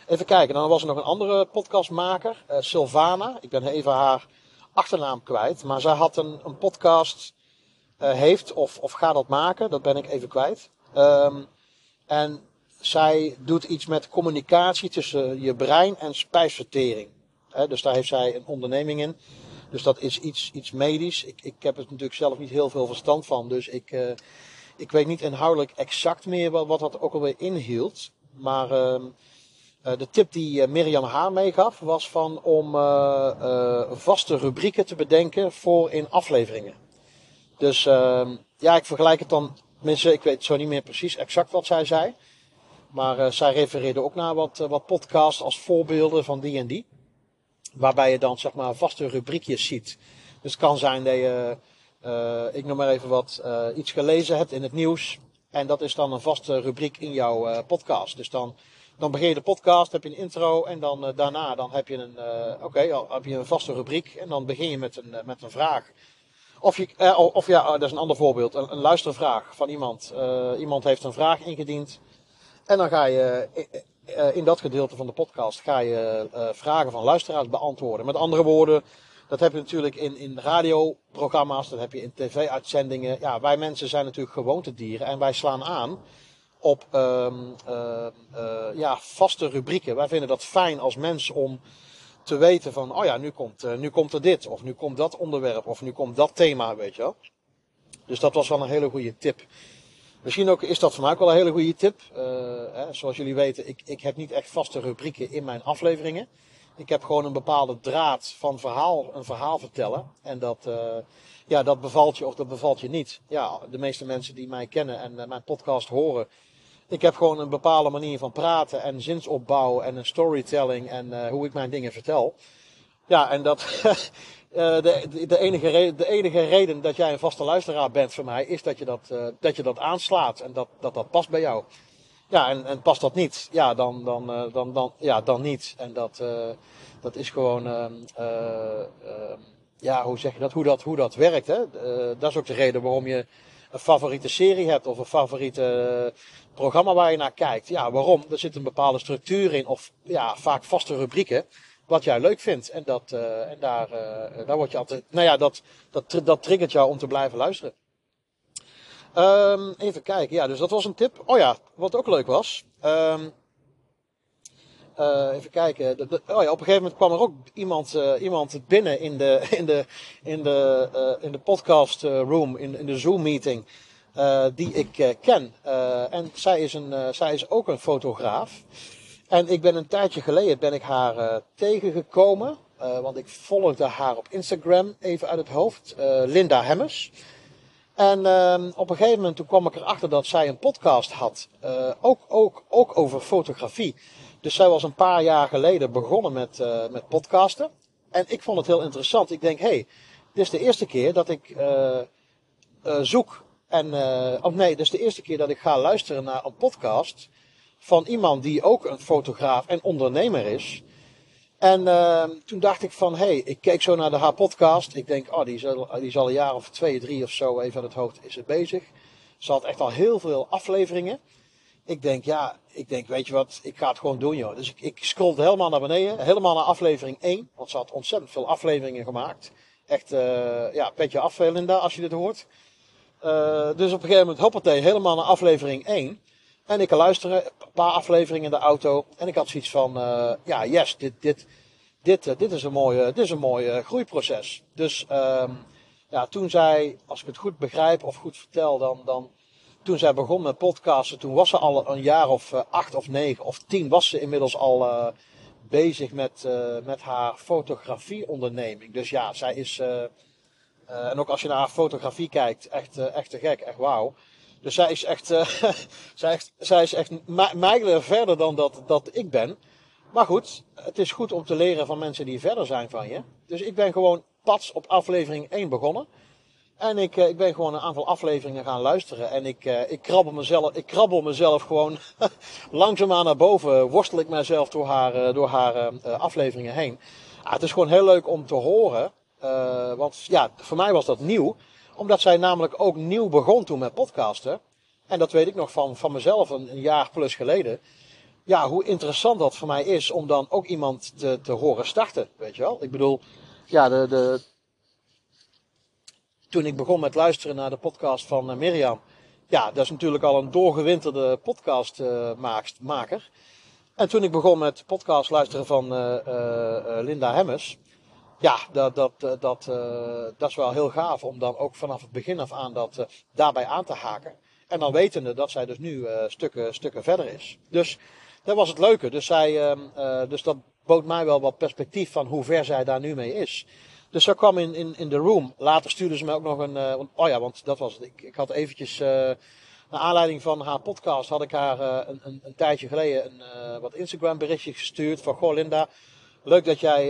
Even kijken, dan was er nog een andere podcastmaker, uh, Sylvana. Ik ben even haar achternaam kwijt. Maar zij had een, een podcast, uh, heeft of, of gaat dat maken, dat ben ik even kwijt. Um, en zij doet iets met communicatie tussen je brein en spijsvertering. Dus daar heeft zij een onderneming in. Dus dat is iets, iets medisch. Ik, ik heb er natuurlijk zelf niet heel veel verstand van. Dus ik, uh, Ik weet niet inhoudelijk exact meer wat, wat dat ook alweer inhield. Maar ehm, eh, de tip die uh, Mirjam Haar meegaf was van om vaste rubrieken te bedenken voor in afleveringen. Dus ehm, ja, ik vergelijk het dan, tenminste ik weet zo niet meer precies exact wat zij zei. Maar zij refereerde ook naar wat, wat podcasts als voorbeelden van die en die. Waarbij je dan zeg maar vaste rubriekjes ziet. Dus het kan zijn dat je, ik noem maar even wat, iets gelezen hebt in het nieuws. En dat is dan een vaste rubriek in jouw podcast. Dus dan dan begin je de podcast, heb je een intro en dan daarna dan heb je een, oké, heb je een vaste rubriek en dan begin je met een, met een vraag. Of, je, of ja, dat is een ander voorbeeld, een, een luistervraag van iemand. iemand heeft een vraag ingediend en dan ga je in dat gedeelte van de podcast ga je vragen van luisteraars beantwoorden. Met andere woorden, dat heb je natuurlijk in, in radioprogramma's, dat heb je in tv-uitzendingen. Ja, wij mensen zijn natuurlijk gewoontedieren en wij slaan aan op uh, ja, vaste rubrieken. Wij vinden dat fijn als mens om te weten van, oh ja, nu komt, nu komt er dit, of nu komt dat onderwerp, of nu komt dat thema, weet je wel. Dus dat was wel een hele goede tip. Misschien ook is dat voor mij ook wel een hele goede tip. Hè, zoals jullie weten, ik, ik heb niet echt vaste rubrieken in mijn afleveringen. Ik heb gewoon een bepaalde draad van verhaal, een verhaal vertellen. En dat, ja, dat bevalt je of dat bevalt je niet. Ja, de meeste mensen die mij kennen en mijn podcast horen, ik heb gewoon een bepaalde manier van praten en zinsopbouw en een storytelling en hoe ik mijn dingen vertel. Ja, en dat, de, de, enige reden, de enige reden dat jij een vaste luisteraar bent voor mij, is dat je dat, uh, dat, je dat aanslaat en dat, dat dat past bij jou. Ja, en, en past dat niet, ja, dan, dan, dan, dan, ja, dan niet. En dat, dat is gewoon, ehm, ehm, ja, hoe zeg je dat, hoe dat, hoe dat werkt. Hè? dat is ook de reden waarom je een favoriete serie hebt of een favoriete programma waar je naar kijkt. Ja, waarom? Er zit een bepaalde structuur in of ja, vaak vaste rubrieken wat jij leuk vindt. En, dat, uh, en daar, uh, daar word je altijd, nou ja, dat, dat, dat triggert jou om te blijven luisteren. Um, even kijken, ja, dus dat was een tip. Oh ja, wat ook leuk was. Um, uh, even kijken. Oh ja, op een gegeven moment kwam er ook iemand, uh, iemand binnen in de, in de, in de, in de podcast room, in, in de Zoom meeting. die ik ken. en zij is, een, zij is ook een fotograaf. En ik ben een tijdje geleden ben ik haar tegengekomen. want ik volgde haar op Instagram even uit het hoofd. Linda Hemmers. En uh, op een gegeven moment toen kwam ik erachter dat zij een podcast had. Uh, ook, ook, ook over fotografie. Dus zij was een paar jaar geleden begonnen met, uh, met podcasten. En ik vond het heel interessant. Ik denk, hé, hey, dit is de eerste keer dat ik uh, uh, zoek. En, of nee, dit is de eerste keer dat ik ga luisteren naar een podcast. Van iemand die ook een fotograaf en ondernemer is. En ehm, toen dacht ik van, hé, hey, ik keek zo naar de haar podcast. Ik denk, oh, die is, al, die is al een jaar of twee, drie of zo even aan het hoofd is het bezig. Ze had echt al heel veel afleveringen. Ik denk, ja, ik denk, weet je wat, ik ga het gewoon doen, joh. Dus ik, ik scrollde helemaal naar beneden, helemaal naar aflevering 1. Want ze had ontzettend veel afleveringen gemaakt. Echt, uh, ja, petje af, Linda, als je dit hoort. Uh, dus op een gegeven moment, hoppatee, helemaal naar aflevering 1. En ik kan een paar afleveringen in de auto. En ik had zoiets van, uh, ja, yes, dit, dit, dit, dit is een mooie, dit is een mooie groeiproces. Dus, um, ja, toen zij, als ik het goed begrijp of goed vertel, dan, dan toen zij begon met podcasten, toen was ze al een jaar of uh, acht of negen of tien, was ze inmiddels al bezig met, met haar fotografieonderneming. Dus ja, zij is, en ook als je naar haar fotografie kijkt, echt, echt te gek, echt wauw. Dus zij is echt, zij, is, zij is echt mijlen verder dan dat, dat ik ben. Maar goed, het is goed om te leren van mensen die verder zijn van je. Dus ik ben gewoon pas op aflevering 1 begonnen. En ik, eh, ik ben gewoon een aantal afleveringen gaan luisteren. En ik, uh, ik, krabbel, mezelf, ik krabbel mezelf gewoon langzaamaan naar boven. Worstel ik mezelf door haar, uh, door haar afleveringen heen. Ah, het is gewoon heel leuk om te horen. want ja, voor mij was dat nieuw. Omdat zij namelijk ook nieuw begon toen met podcasten. En dat weet ik nog van, van mezelf een, jaar plus geleden. Ja, hoe interessant dat voor mij is om dan ook iemand te, te horen starten. Weet je wel? Ik bedoel, ja, de, de, toen ik begon met luisteren naar de podcast van uh, Mirjam. Ja, dat is natuurlijk al een doorgewinterde podcastmaker. Uh, en toen ik begon met podcast luisteren van uh, Linda Hemmers. Ja, dat, dat, dat, dat is wel heel gaaf om dan ook vanaf het begin af aan dat, daarbij aan te haken. En dan wetende dat zij dus nu stukken, stukken verder is. Dus dat was het leuke. Dus, zij, ehm, dus dat bood mij wel wat perspectief van hoe ver zij daar nu mee is. Dus ze kwam in, in, in de room. Later stuurde ze me ook nog een. Oh ja, want dat was. Ik, ik had eventjes. Uh, naar aanleiding van haar podcast had ik haar een, een, een, tijdje geleden een, wat Instagram berichtje gestuurd. Van goh, Linda. Leuk dat jij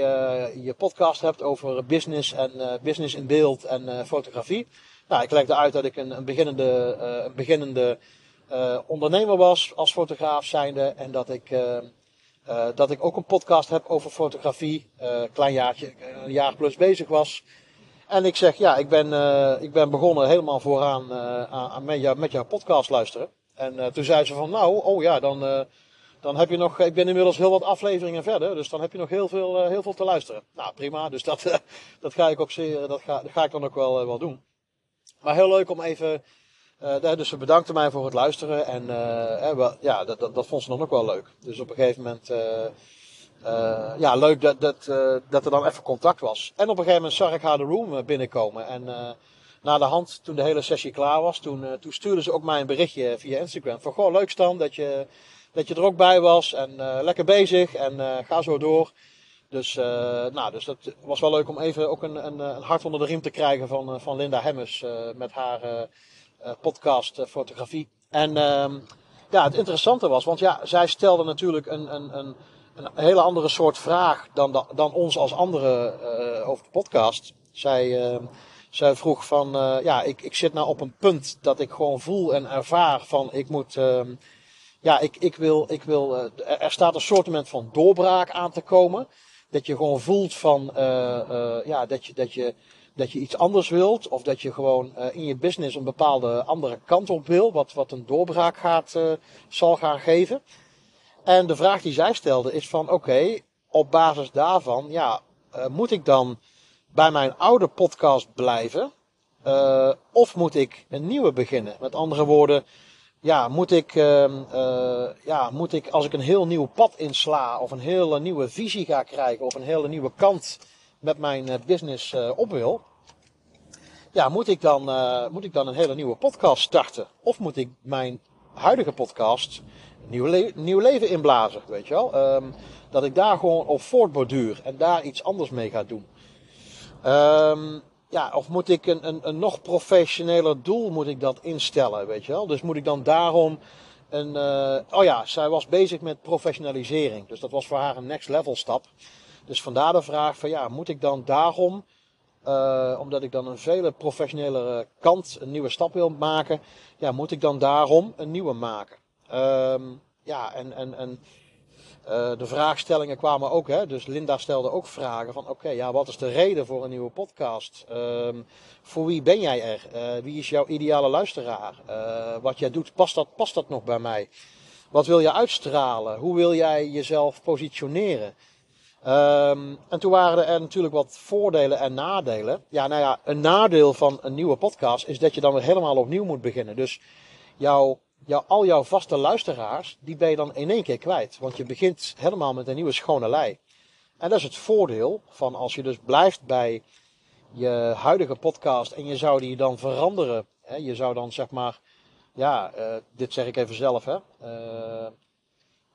je podcast hebt over business en business in beeld en fotografie. Nou, ik legde uit dat ik een, een beginnende, een beginnende ondernemer was als fotograaf zijnde. En dat ik uh, dat ik ook een podcast heb over fotografie. Uh, klein jaartje, een jaar plus bezig was. En ik zeg, ja, ik ben, uh, ik ben begonnen helemaal vooraan aan, met, jou, met jouw podcast luisteren. En toen zei ze van, nou, oh ja, dan, dan heb je nog, ik ben inmiddels heel wat afleveringen verder. Dus dan heb je nog heel veel, heel veel te luisteren. Nou, prima. Dus dat, dat ga ik ook zeer, dat ga, dat ga ik dan ook wel, wel doen. Maar heel leuk om even uh, dus ze bedankte mij voor het luisteren. En uh, ja, dat, dat, dat vond ze dan ook wel leuk. Dus op een gegeven moment. Uh, ja, leuk dat, dat, dat er dan even contact was. En op een gegeven moment zag ik haar de room binnenkomen. En na de hand, toen de hele sessie klaar was, toen, toen stuurde ze ook mij een berichtje via Instagram. Van goh, leuk Stan dat je, dat je er ook bij was. En lekker bezig. En ga zo door. Dus, nou, dus dat was wel leuk om even ook een, een, een hart onder de riem te krijgen van, van Linda Hemmers. met haar podcast fotografie. En ehm, ja, het interessante was, want ja, zij stelde natuurlijk een, een, een, een hele andere soort vraag dan, dan ons als anderen uh, over de podcast. Zij, uh, zij vroeg van, uh, ja, ik, ik zit nou op een punt dat ik gewoon voel en ervaar van, ik moet, uh, ja, ik, ik wil, ik wil er staat een soort van doorbraak aan te komen. Dat je gewoon voelt van, ja, dat je, dat je dat je iets anders wilt. Of dat je gewoon in je business een bepaalde andere kant op wil. Wat, wat een doorbraak gaat, zal gaan geven. En de vraag die zij stelde is van oké, op basis daarvan, ja, moet ik dan bij mijn oude podcast blijven? of moet ik een nieuwe beginnen? Met andere woorden, ja, moet ik, ehm, ja, moet ik als ik een heel nieuw pad insla of een hele nieuwe visie ga krijgen of een hele nieuwe kant met mijn eh, business eh, op wil. Ja, moet ik, dan, moet ik dan een hele nieuwe podcast starten? Of moet ik mijn huidige podcast nieuw, le nieuw leven inblazen, weet je wel? Um, dat ik daar gewoon op voortborduur en daar iets anders mee ga doen. Um, ja, of moet ik een, een, een nog professioneler doel moet ik dat instellen, weet je wel? Dus moet ik dan daarom een... Uh, oh ja, zij was bezig met professionalisering. Dus dat was voor haar een next level stap. Dus vandaar de vraag van ja, moet ik dan daarom, uh, omdat ik dan een vele professionelere kant een nieuwe stap wil maken, ja, moet ik dan daarom een nieuwe maken? Um, ja, en, en, en uh, de vraagstellingen kwamen ook, hè, dus Linda stelde ook vragen van oké, ja, wat is de reden voor een nieuwe podcast? Um, voor wie ben jij er? Uh, wie is jouw ideale luisteraar? wat jij doet, past dat, past dat nog bij mij? Wat wil je uitstralen? Hoe wil jij jezelf positioneren? Um, en toen waren er natuurlijk wat voordelen en nadelen. Ja, nou ja, een nadeel van een nieuwe podcast is dat je dan helemaal opnieuw moet beginnen. Dus jouw, jouw, al jouw vaste luisteraars, die ben je dan in één keer kwijt. Want je begint helemaal met een nieuwe schone lei. En dat is het voordeel van als je dus blijft bij je huidige podcast en je zou die dan veranderen. Hè, je zou dan zeg maar, ja, uh, dit zeg ik even zelf, hè. Uh,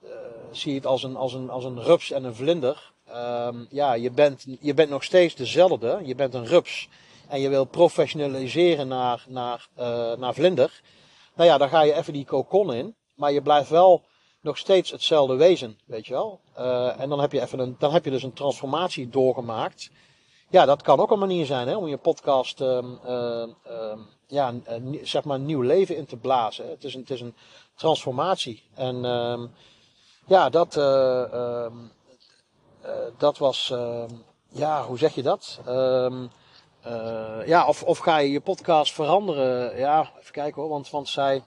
uh, zie het als een, als, een, als een rups en een vlinder. Um, ja, je bent, je bent nog steeds dezelfde. Je bent een rups. En je wil professionaliseren naar, naar, naar vlinder. Nou ja, dan ga je even die kokon in. Maar je blijft wel nog steeds hetzelfde wezen, weet je wel. Uh, en dan heb je, even een, dan heb je dus een transformatie doorgemaakt. Ja, dat kan ook een manier zijn hè, om je podcast um, uh, ja, zeg maar een nieuw leven in te blazen. Het is een, het is een transformatie. En um, ja, dat, uh, dat was, ja, hoe zeg je dat? Uh, ja, of, of ga je je podcast veranderen? Ja, even kijken hoor, want, want zij,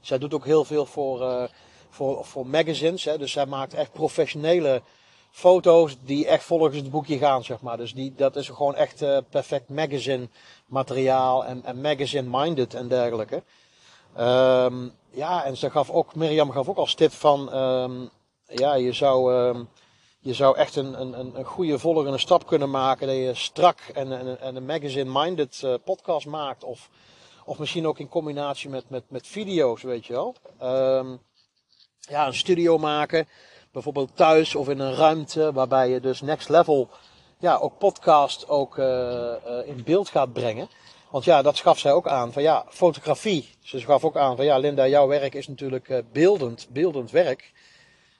zij doet ook heel veel voor, uh, voor, voor magazines. Hè, dus zij maakt echt professionele foto's die echt volgens het boekje gaan, zeg maar. Dus die, dat is gewoon echt uh, perfect magazine materiaal en, en magazine minded en dergelijke. Um, ja, en ze gaf ook, Mirjam gaf ook als tip van, um, ja, je zou, um, je zou echt een, een, een goede volgende stap kunnen maken. Dat je strak en, en, en een magazine-minded uh, podcast maakt. Of, Of misschien ook in combinatie met, met, met video's, weet je wel. Ehm, ja, een studio maken. Bijvoorbeeld thuis of in een ruimte waarbij je dus next level ja, ook podcast ook in beeld gaat brengen. Want ja, dat gaf zij ook aan. Van ja, fotografie. Ze gaf ook aan van ja, Linda, jouw werk is natuurlijk beeldend, beeldend werk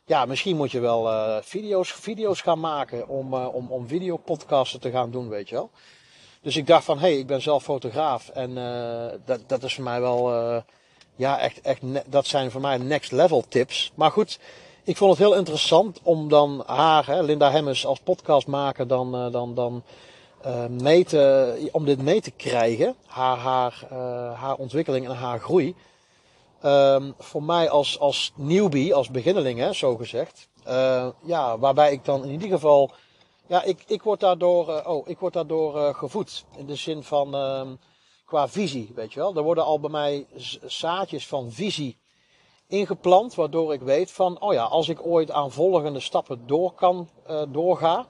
ja, misschien moet je wel uh, video's, video's gaan maken om, uh, om, om videopodcasten te gaan doen, weet je wel. Dus ik dacht van, hé, hey, ik ben zelf fotograaf en uh, dat, dat is voor mij wel, ja, echt, echt, dat zijn voor mij next level tips. Maar goed, ik vond het heel interessant om dan haar, hè, Linda Hemmers, als podcastmaker dan, dan, dan mee te, om dit mee te krijgen. Haar, haar, haar ontwikkeling en haar groei. Um, voor mij als, als newbie, als beginneling, hè, zo gezegd. Uh, ja, waarbij ik dan in ieder geval. Ja, ik, ik word daardoor, uh, oh, ik word daardoor uh, gevoed. In de zin van um, qua visie, weet je wel. Er worden al bij mij zaadjes van visie ingeplant, waardoor ik weet van, oh ja, als ik ooit aan volgende stappen door kan, doorga,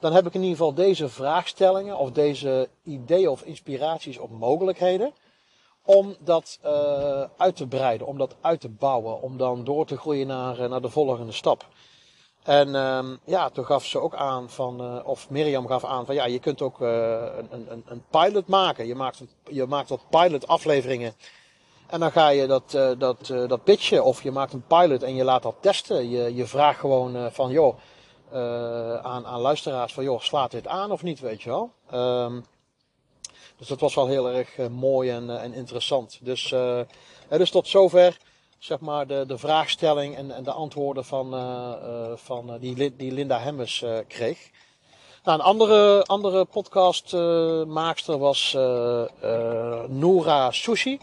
dan heb ik in ieder geval deze vraagstellingen of deze ideeën of inspiraties of mogelijkheden om dat uh, uit te breiden, om dat uit te bouwen, om dan door te groeien naar, uh, naar de volgende stap. En um, ja, toen gaf ze ook aan van, uh, of Mirjam gaf aan van ja, je kunt ook een, een, een pilot maken. Je maakt, je maakt wat pilot afleveringen. En dan ga je dat, dat, dat pitchen of je maakt een pilot en je laat dat testen. Je, je vraagt gewoon van joh, aan, aan luisteraars van joh, slaat dit aan of niet, weet je wel. Um, dus dat was wel heel erg uh, mooi en, uh, en, interessant. Dus, uh, dus tot zover zeg maar de, de vraagstelling en, en de antwoorden van, van die, die Linda Hemmers kreeg. Nou, een andere, andere podcastmaakster was Noora Sushi.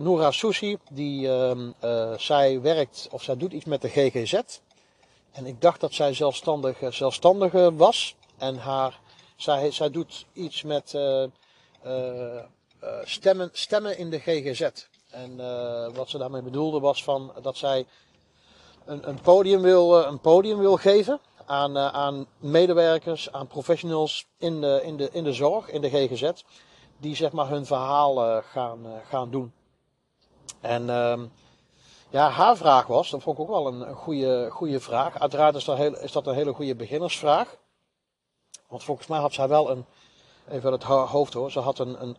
Noora Sushi, die, ehm, zij werkt of zij doet iets met de GGZ. En ik dacht dat zij zelfstandig, zelfstandige was. En haar zij, zij doet iets met uh, uh, stemmen, stemmen in de GGZ. En wat ze daarmee bedoelde was van dat zij een, een, podium, wil, een podium wil geven aan, aan medewerkers, aan professionals in de, in, de, in de zorg, in de GGZ. Die zeg maar hun verhaal gaan, gaan doen. En ehm, ja, haar vraag was, dat vond ik ook wel een, goede, goede vraag. Uiteraard is heel, is dat een hele goede beginnersvraag. Want volgens mij had zij wel een, even het hoofd hoor, ze had een, een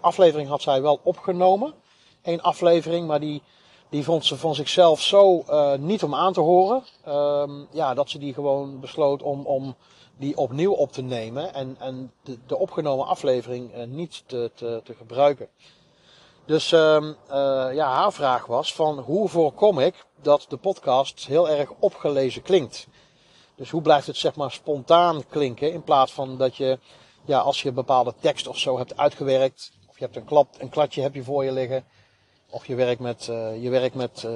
aflevering had zij wel opgenomen. Eén aflevering, maar die, die vond ze van zichzelf zo uh, niet om aan te horen. Um, ja, dat ze die gewoon besloot om, om die opnieuw op te nemen en, en de, opgenomen aflevering uh, niet te, te, te, gebruiken. Dus um, uh, ja, haar vraag was van hoe voorkom ik dat de podcast heel erg opgelezen klinkt. Dus hoe blijft het zeg maar spontaan klinken in plaats van dat je, ja, als je een bepaalde tekst of zo hebt uitgewerkt, of je hebt een, klap, een kladje heb je voor je liggen, of je werkt met, uh, je werkt met, uh,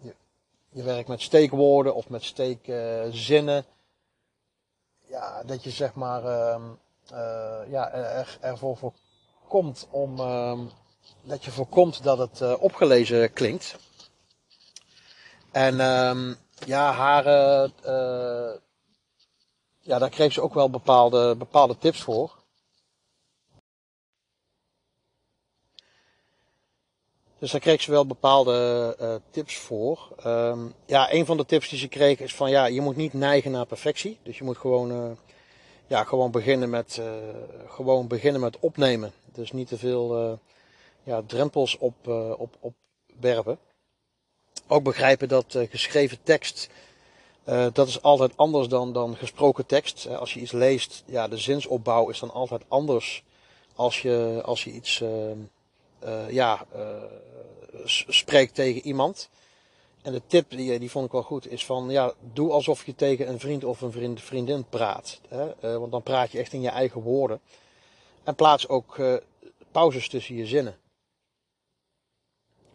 je, je, werkt met steekwoorden of met steekzinnen. ja, dat je zeg maar, uh, ja, er, ervoor voorkomt om, ehm, dat je voorkomt dat het opgelezen klinkt. En um, ja, haar, uh, ja, daar kreeg ze ook wel bepaalde, bepaalde tips voor. Dus daar kreeg ze wel bepaalde uh, tips voor. Um, ja, een van de tips die ze kreeg is van ja, je moet niet neigen naar perfectie. Dus je moet gewoon, ja, gewoon, beginnen met, gewoon beginnen met opnemen. Dus niet te veel ja, drempels op, op, opwerpen ook begrijpen dat uh, geschreven tekst, uh, dat is altijd anders dan, dan gesproken tekst. Uh, als je iets leest, ja, de zinsopbouw is dan altijd anders als je, als je iets ja, spreekt tegen iemand. En de tip, die, die vond ik wel goed, is van ja, doe alsof je tegen een vriend of een vriend, vriendin praat. Hè? want dan praat je echt in je eigen woorden. En plaats ook pauzes tussen je zinnen.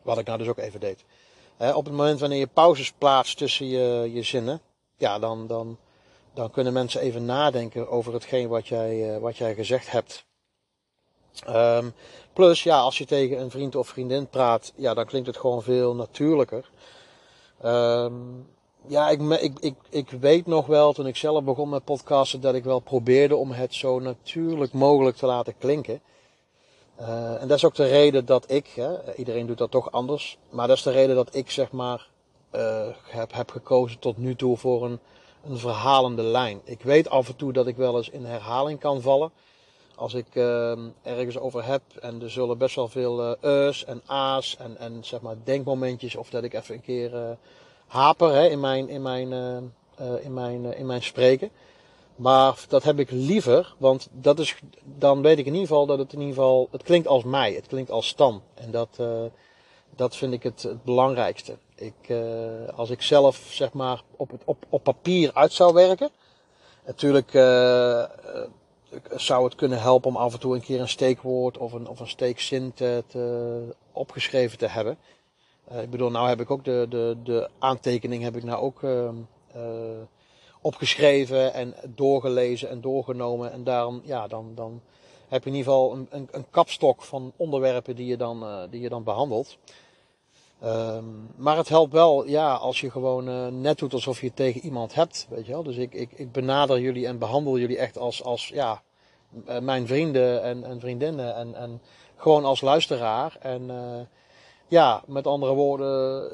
Wat ik nou dus ook even deed op het moment wanneer je pauzes plaatst tussen je, je zinnen, ja, dan, dan, dan kunnen mensen even nadenken over hetgeen wat jij, uh, wat jij gezegd hebt. Um, plus, ja, als je tegen een vriend of vriendin praat, ja, dan klinkt het gewoon veel natuurlijker. Um, ja, ik, ik, ik, ik weet nog wel, toen ik zelf begon met podcasten, dat ik wel probeerde om het zo natuurlijk mogelijk te laten klinken. Uh, en dat is ook de reden dat ik, hè, iedereen doet dat toch anders, maar dat is de reden dat ik zeg maar uh, heb, heb gekozen tot nu toe voor een, een verhalende lijn. Ik weet af en toe dat ik wel eens in herhaling kan vallen. Als ik uh, ergens over heb en er zullen best wel veel e's en a's en, en zeg maar denkmomentjes of dat ik even een keer haper hè, in mijn, in mijn, in mijn, in mijn spreken. Maar dat heb ik liever, want dat is, dan weet ik in ieder geval dat het in ieder geval, het klinkt als mij, het klinkt als Stan. En dat, uh, dat vind ik het, het belangrijkste. Ik, uh, als ik zelf zeg maar op, het, op, op papier uit zou werken, natuurlijk uh, zou het kunnen helpen om af en toe een keer een steekwoord of een, of een steekzin te, te, opgeschreven te hebben. ik bedoel, nou heb ik ook de, de, de aantekening heb ik nou ook ehm, opgeschreven en doorgelezen en doorgenomen. En daarom, ja, dan, dan heb je in ieder geval een, een, een kapstok van onderwerpen die je dan, uh, die je dan behandelt. Um, maar het helpt wel, ja, als je gewoon uh, net doet alsof je het tegen iemand hebt, weet je wel. Dus ik, ik, ik benader jullie en behandel jullie echt als, als ja, uh, mijn vrienden en, en vriendinnen en, en gewoon als luisteraar. En ja, met andere woorden,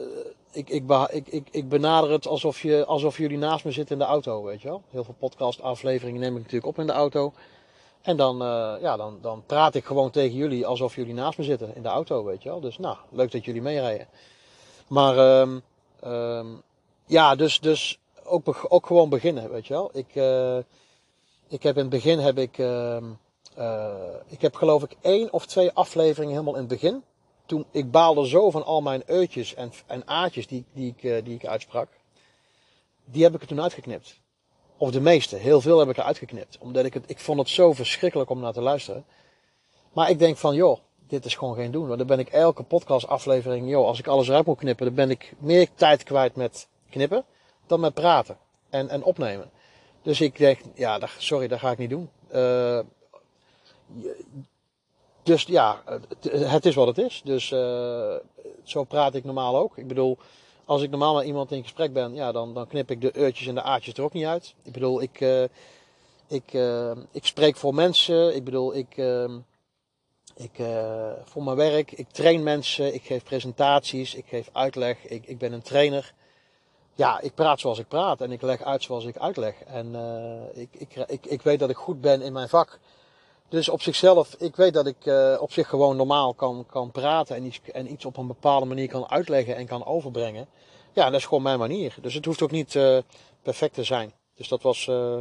ik, ik, ik, ik, ik benader het alsof, je, alsof jullie naast me zitten in de auto, weet je wel. Heel veel podcast-afleveringen neem ik natuurlijk op in de auto. En dan, uh, ja, dan, dan praat ik gewoon tegen jullie alsof jullie naast me zitten in de auto, weet je wel. Dus nou, leuk dat jullie meerijden. Maar um, um, ja, dus, dus ook, ook gewoon beginnen, weet je wel. Ik, uh, ik heb in het begin heb ik, uh, ik heb geloof ik één of twee afleveringen helemaal in het begin toen, ik baalde zo van al mijn eutjes en, en aatjes die, die, ik, eh, die ik uitsprak. Die heb ik er toen uitgeknipt. Of de meeste, heel veel heb ik er uitgeknipt. Omdat ik het, ik vond het zo verschrikkelijk om naar te luisteren. Maar ik denk van, joh, dit is gewoon geen doen. Want dan ben ik elke podcastaflevering, joh, als ik alles eruit moet knippen, dan ben ik meer tijd kwijt met knippen dan met praten en, en opnemen. Dus ik denk, ja, sorry, dat ga ik niet doen. Uh, dus ja, het is wat het is. Dus uh, zo praat ik normaal ook. Ik bedoel, als ik normaal met iemand in gesprek ben, ja, dan, dan knip ik de eurtjes en de aatjes er ook niet uit. Ik bedoel, ik, uh, ik, uh, ik spreek voor mensen. Ik bedoel, ik, ik voor mijn werk. Ik train mensen. Ik geef presentaties. Ik geef uitleg. Ik, ik ben een trainer. Ja, ik praat zoals ik praat en ik leg uit zoals ik uitleg. En ik, ik, ik, ik weet dat ik goed ben in mijn vak. Dus op zichzelf, ik weet dat ik uh, op zich gewoon normaal kan, kan praten en iets, en iets op een bepaalde manier kan uitleggen en kan overbrengen. Ja, dat is gewoon mijn manier. Dus het hoeft ook niet uh, perfect te zijn. Dus dat was, uh,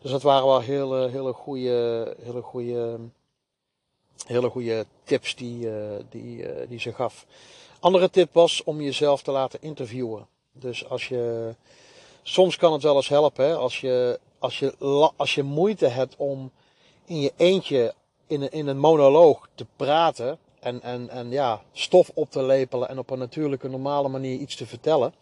dus dat waren wel hele, hele goede, hele goede, hele goede tips die, die, die ze gaf. Andere tip was om jezelf te laten interviewen. Dus als je, soms kan het wel eens helpen, als je, als je, als je moeite hebt om in je eentje in een, in een monoloog te praten en, en, en ja, stof op te lepelen en op een natuurlijke, normale manier iets te vertellen.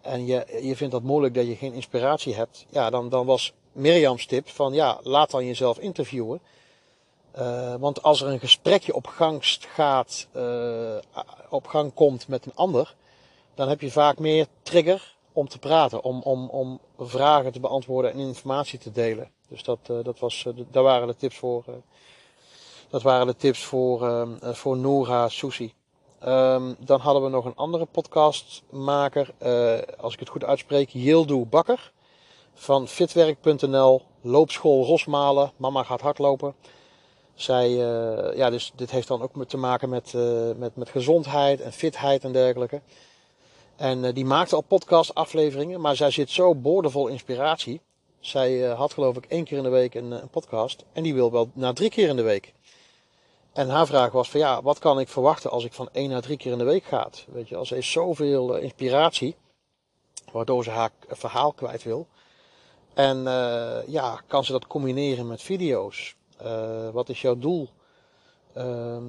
En je, je vindt dat moeilijk dat je geen inspiratie hebt. Ja, dan, dan was Mirjam's tip van ja, laat dan jezelf interviewen. Uh, want als er een gesprekje op gang gaat, uh, op gang komt met een ander, dan heb je vaak meer trigger om te praten, om, om, om vragen te beantwoorden en informatie te delen. Dus dat, uh, dat was, uh, daar waren de tips voor. Uh, dat waren de tips voor, ehm, voor Noora Susi. Um, dan hadden we nog een andere podcastmaker, als ik het goed uitspreek, Yildu Bakker. Van fitwerk.nl, loopschool Rosmalen, mama gaat hardlopen. Zij, ja, dus dit heeft dan ook te maken met, met, met gezondheid en fitheid en dergelijke. En die maakte al podcast afleveringen, maar zij zit zo boordevol inspiratie. Zij uh, had geloof ik één keer in de week een, eh, een, podcast. En die wil wel naar drie keer in de week. En haar vraag was van ja, wat kan ik verwachten als ik van één naar drie keer in de week ga? Weet je, als ze zoveel uh, inspiratie. Waardoor ze haar verhaal kwijt wil. En ja, kan ze dat combineren met video's? wat is jouw doel? Ehm,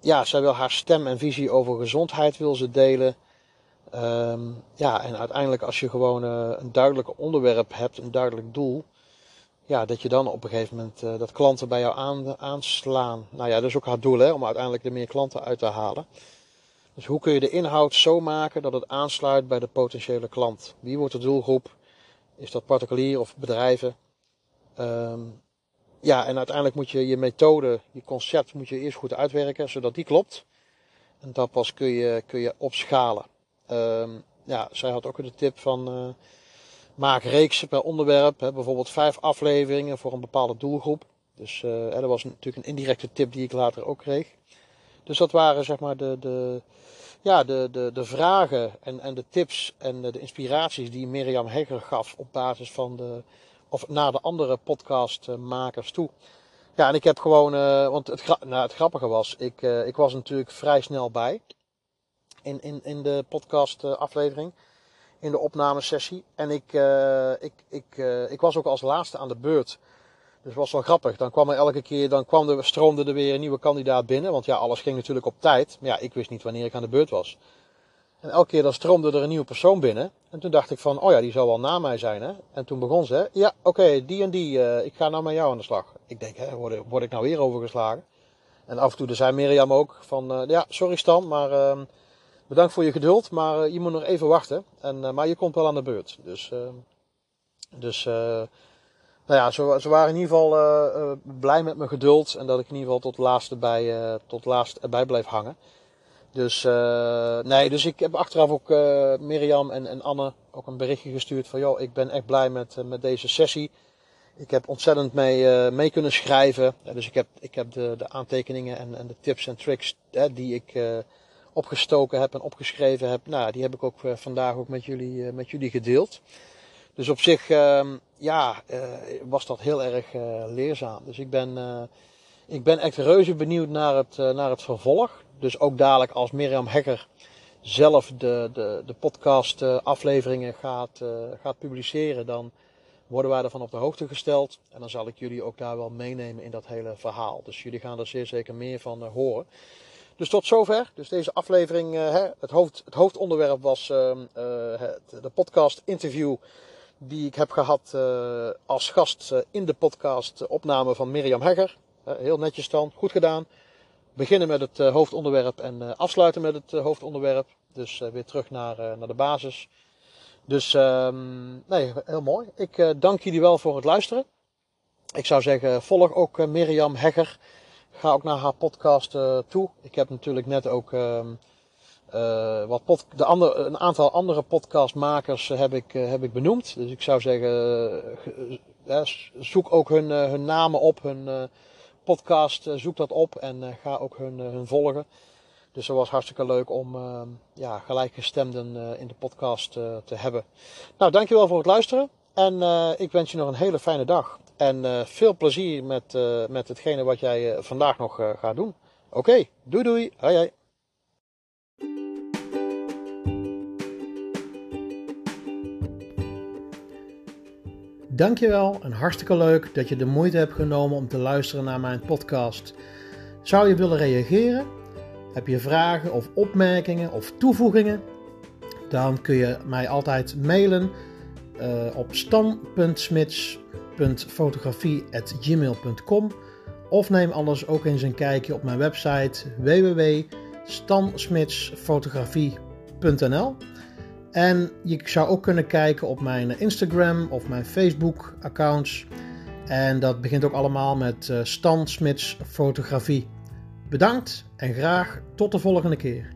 ja, zij wil haar stem en visie over gezondheid wil ze delen. Um, ja, en uiteindelijk als je gewoon uh, een duidelijk onderwerp hebt, een duidelijk doel, ja, dat je dan op een gegeven moment uh, dat klanten bij jou aan, aanslaan. Nou ja, dat is ook haar doel, hè, om uiteindelijk er meer klanten uit te halen. Dus hoe kun je de inhoud zo maken dat het aansluit bij de potentiële klant? Wie wordt de doelgroep? Is dat particulier of bedrijven? Um, ja, en uiteindelijk moet je je methode, je concept moet je eerst goed uitwerken, zodat die klopt. En dat pas kun je, kun je opschalen. Ehm, ja, zij had ook de tip van uh, maak reeksen per onderwerp. Hè, bijvoorbeeld vijf afleveringen voor een bepaalde doelgroep. Dus uh, dat was natuurlijk een indirecte tip die ik later ook kreeg. Dus dat waren zeg maar de, de, ja, de, de, de vragen en, en de tips en de inspiraties die Mirjam Hegger gaf op basis van de, of naar de andere podcastmakers toe. Ja, en ik heb gewoon, uh, want het, nou, het grappige was, ik, ik was natuurlijk vrij snel bij in, in, in de podcast aflevering, in de opnamesessie. En ik, uh, ik, ik, ik was ook als laatste aan de beurt. Dus was wel grappig. Dan kwam er elke keer, dan kwam er, stroomde er weer een nieuwe kandidaat binnen. Want ja, alles ging natuurlijk op tijd. Maar ja, ik wist niet wanneer ik aan de beurt was. En elke keer dan stroomde er een nieuwe persoon binnen. En toen dacht ik van, oh ja, die zal wel na mij zijn hè. En toen begon ze, ja oké, die en die, ik ga nou met jou aan de slag. Ik denk, hè, word, word ik nou weer overgeslagen? En af en toe zei Mirjam ook van, ja, sorry Stan, maar uh, bedankt voor je geduld. Maar eh, je moet nog even wachten. En, maar je komt wel aan de beurt. Dus, ehm, dus nou ja, ze, waren in ieder geval blij met mijn geduld en dat ik in ieder geval tot laatste bij, uh, tot laatst erbij bleef hangen. Dus, nee, dus ik heb achteraf ook Mirjam en, en Anne ook een berichtje gestuurd van, joh, ik ben echt blij met, met deze sessie. Ik heb ontzettend mee, mee kunnen schrijven. dus ik heb, ik heb de, de aantekeningen en, en de tips en tricks die ik opgestoken heb en opgeschreven heb, nou, die heb ik ook vandaag ook met jullie, met jullie gedeeld. Dus op zich ehm, ja, uh, was dat heel erg leerzaam. Dus ik ben, ik ben echt reuze benieuwd naar het, naar het vervolg. Dus ook dadelijk als Mirjam Hekker zelf de, de, de podcast afleveringen gaat, gaat publiceren, dan worden wij ervan op de hoogte gesteld. En dan zal ik jullie ook daar wel meenemen in dat hele verhaal. Dus jullie gaan er zeer zeker meer van horen. Dus tot zover. Dus deze aflevering, het, hoofd, het hoofdonderwerp was ehm, het, de podcast interview die ik heb gehad uh, als gast uh, in de podcast uh, opname van Mirjam Hegger. heel netjes dan, goed gedaan. Beginnen met het hoofdonderwerp en afsluiten met het hoofdonderwerp. Dus weer terug naar, naar de basis. Dus um, nee, heel mooi. Ik dank jullie wel voor het luisteren. Ik zou zeggen, volg ook Mirjam Hegger. Ga ook naar haar podcast toe. Ik heb natuurlijk net ook ehm, uh, wat de andere, een aantal andere podcastmakers heb ik, uh, heb ik benoemd. Dus ik zou zeggen, zoek ook hun, hun namen op, hun podcast, zoek dat op en ga ook hun, hun volgen. Dus dat was hartstikke leuk om ja, gelijkgestemden in de podcast te hebben. Nou, dankjewel voor het luisteren. En ik wens je nog een hele fijne dag. En veel plezier met, met hetgene wat jij vandaag nog gaat doen. Oké, doei doei. Hoi hoi. Dankjewel en hartstikke leuk dat je de moeite hebt genomen om te luisteren naar mijn podcast. Zou je willen reageren? Heb je vragen of opmerkingen of toevoegingen? Dan kun je mij altijd mailen op stan.smits.fotografie.gmail.com of neem anders ook eens een kijkje op mijn website www.stansmitsfotografie.nl en je zou ook kunnen kijken op mijn Instagram of mijn Facebook accounts. En dat begint ook allemaal met uh, Stan Smits Fotografie. Bedankt en graag tot de volgende keer.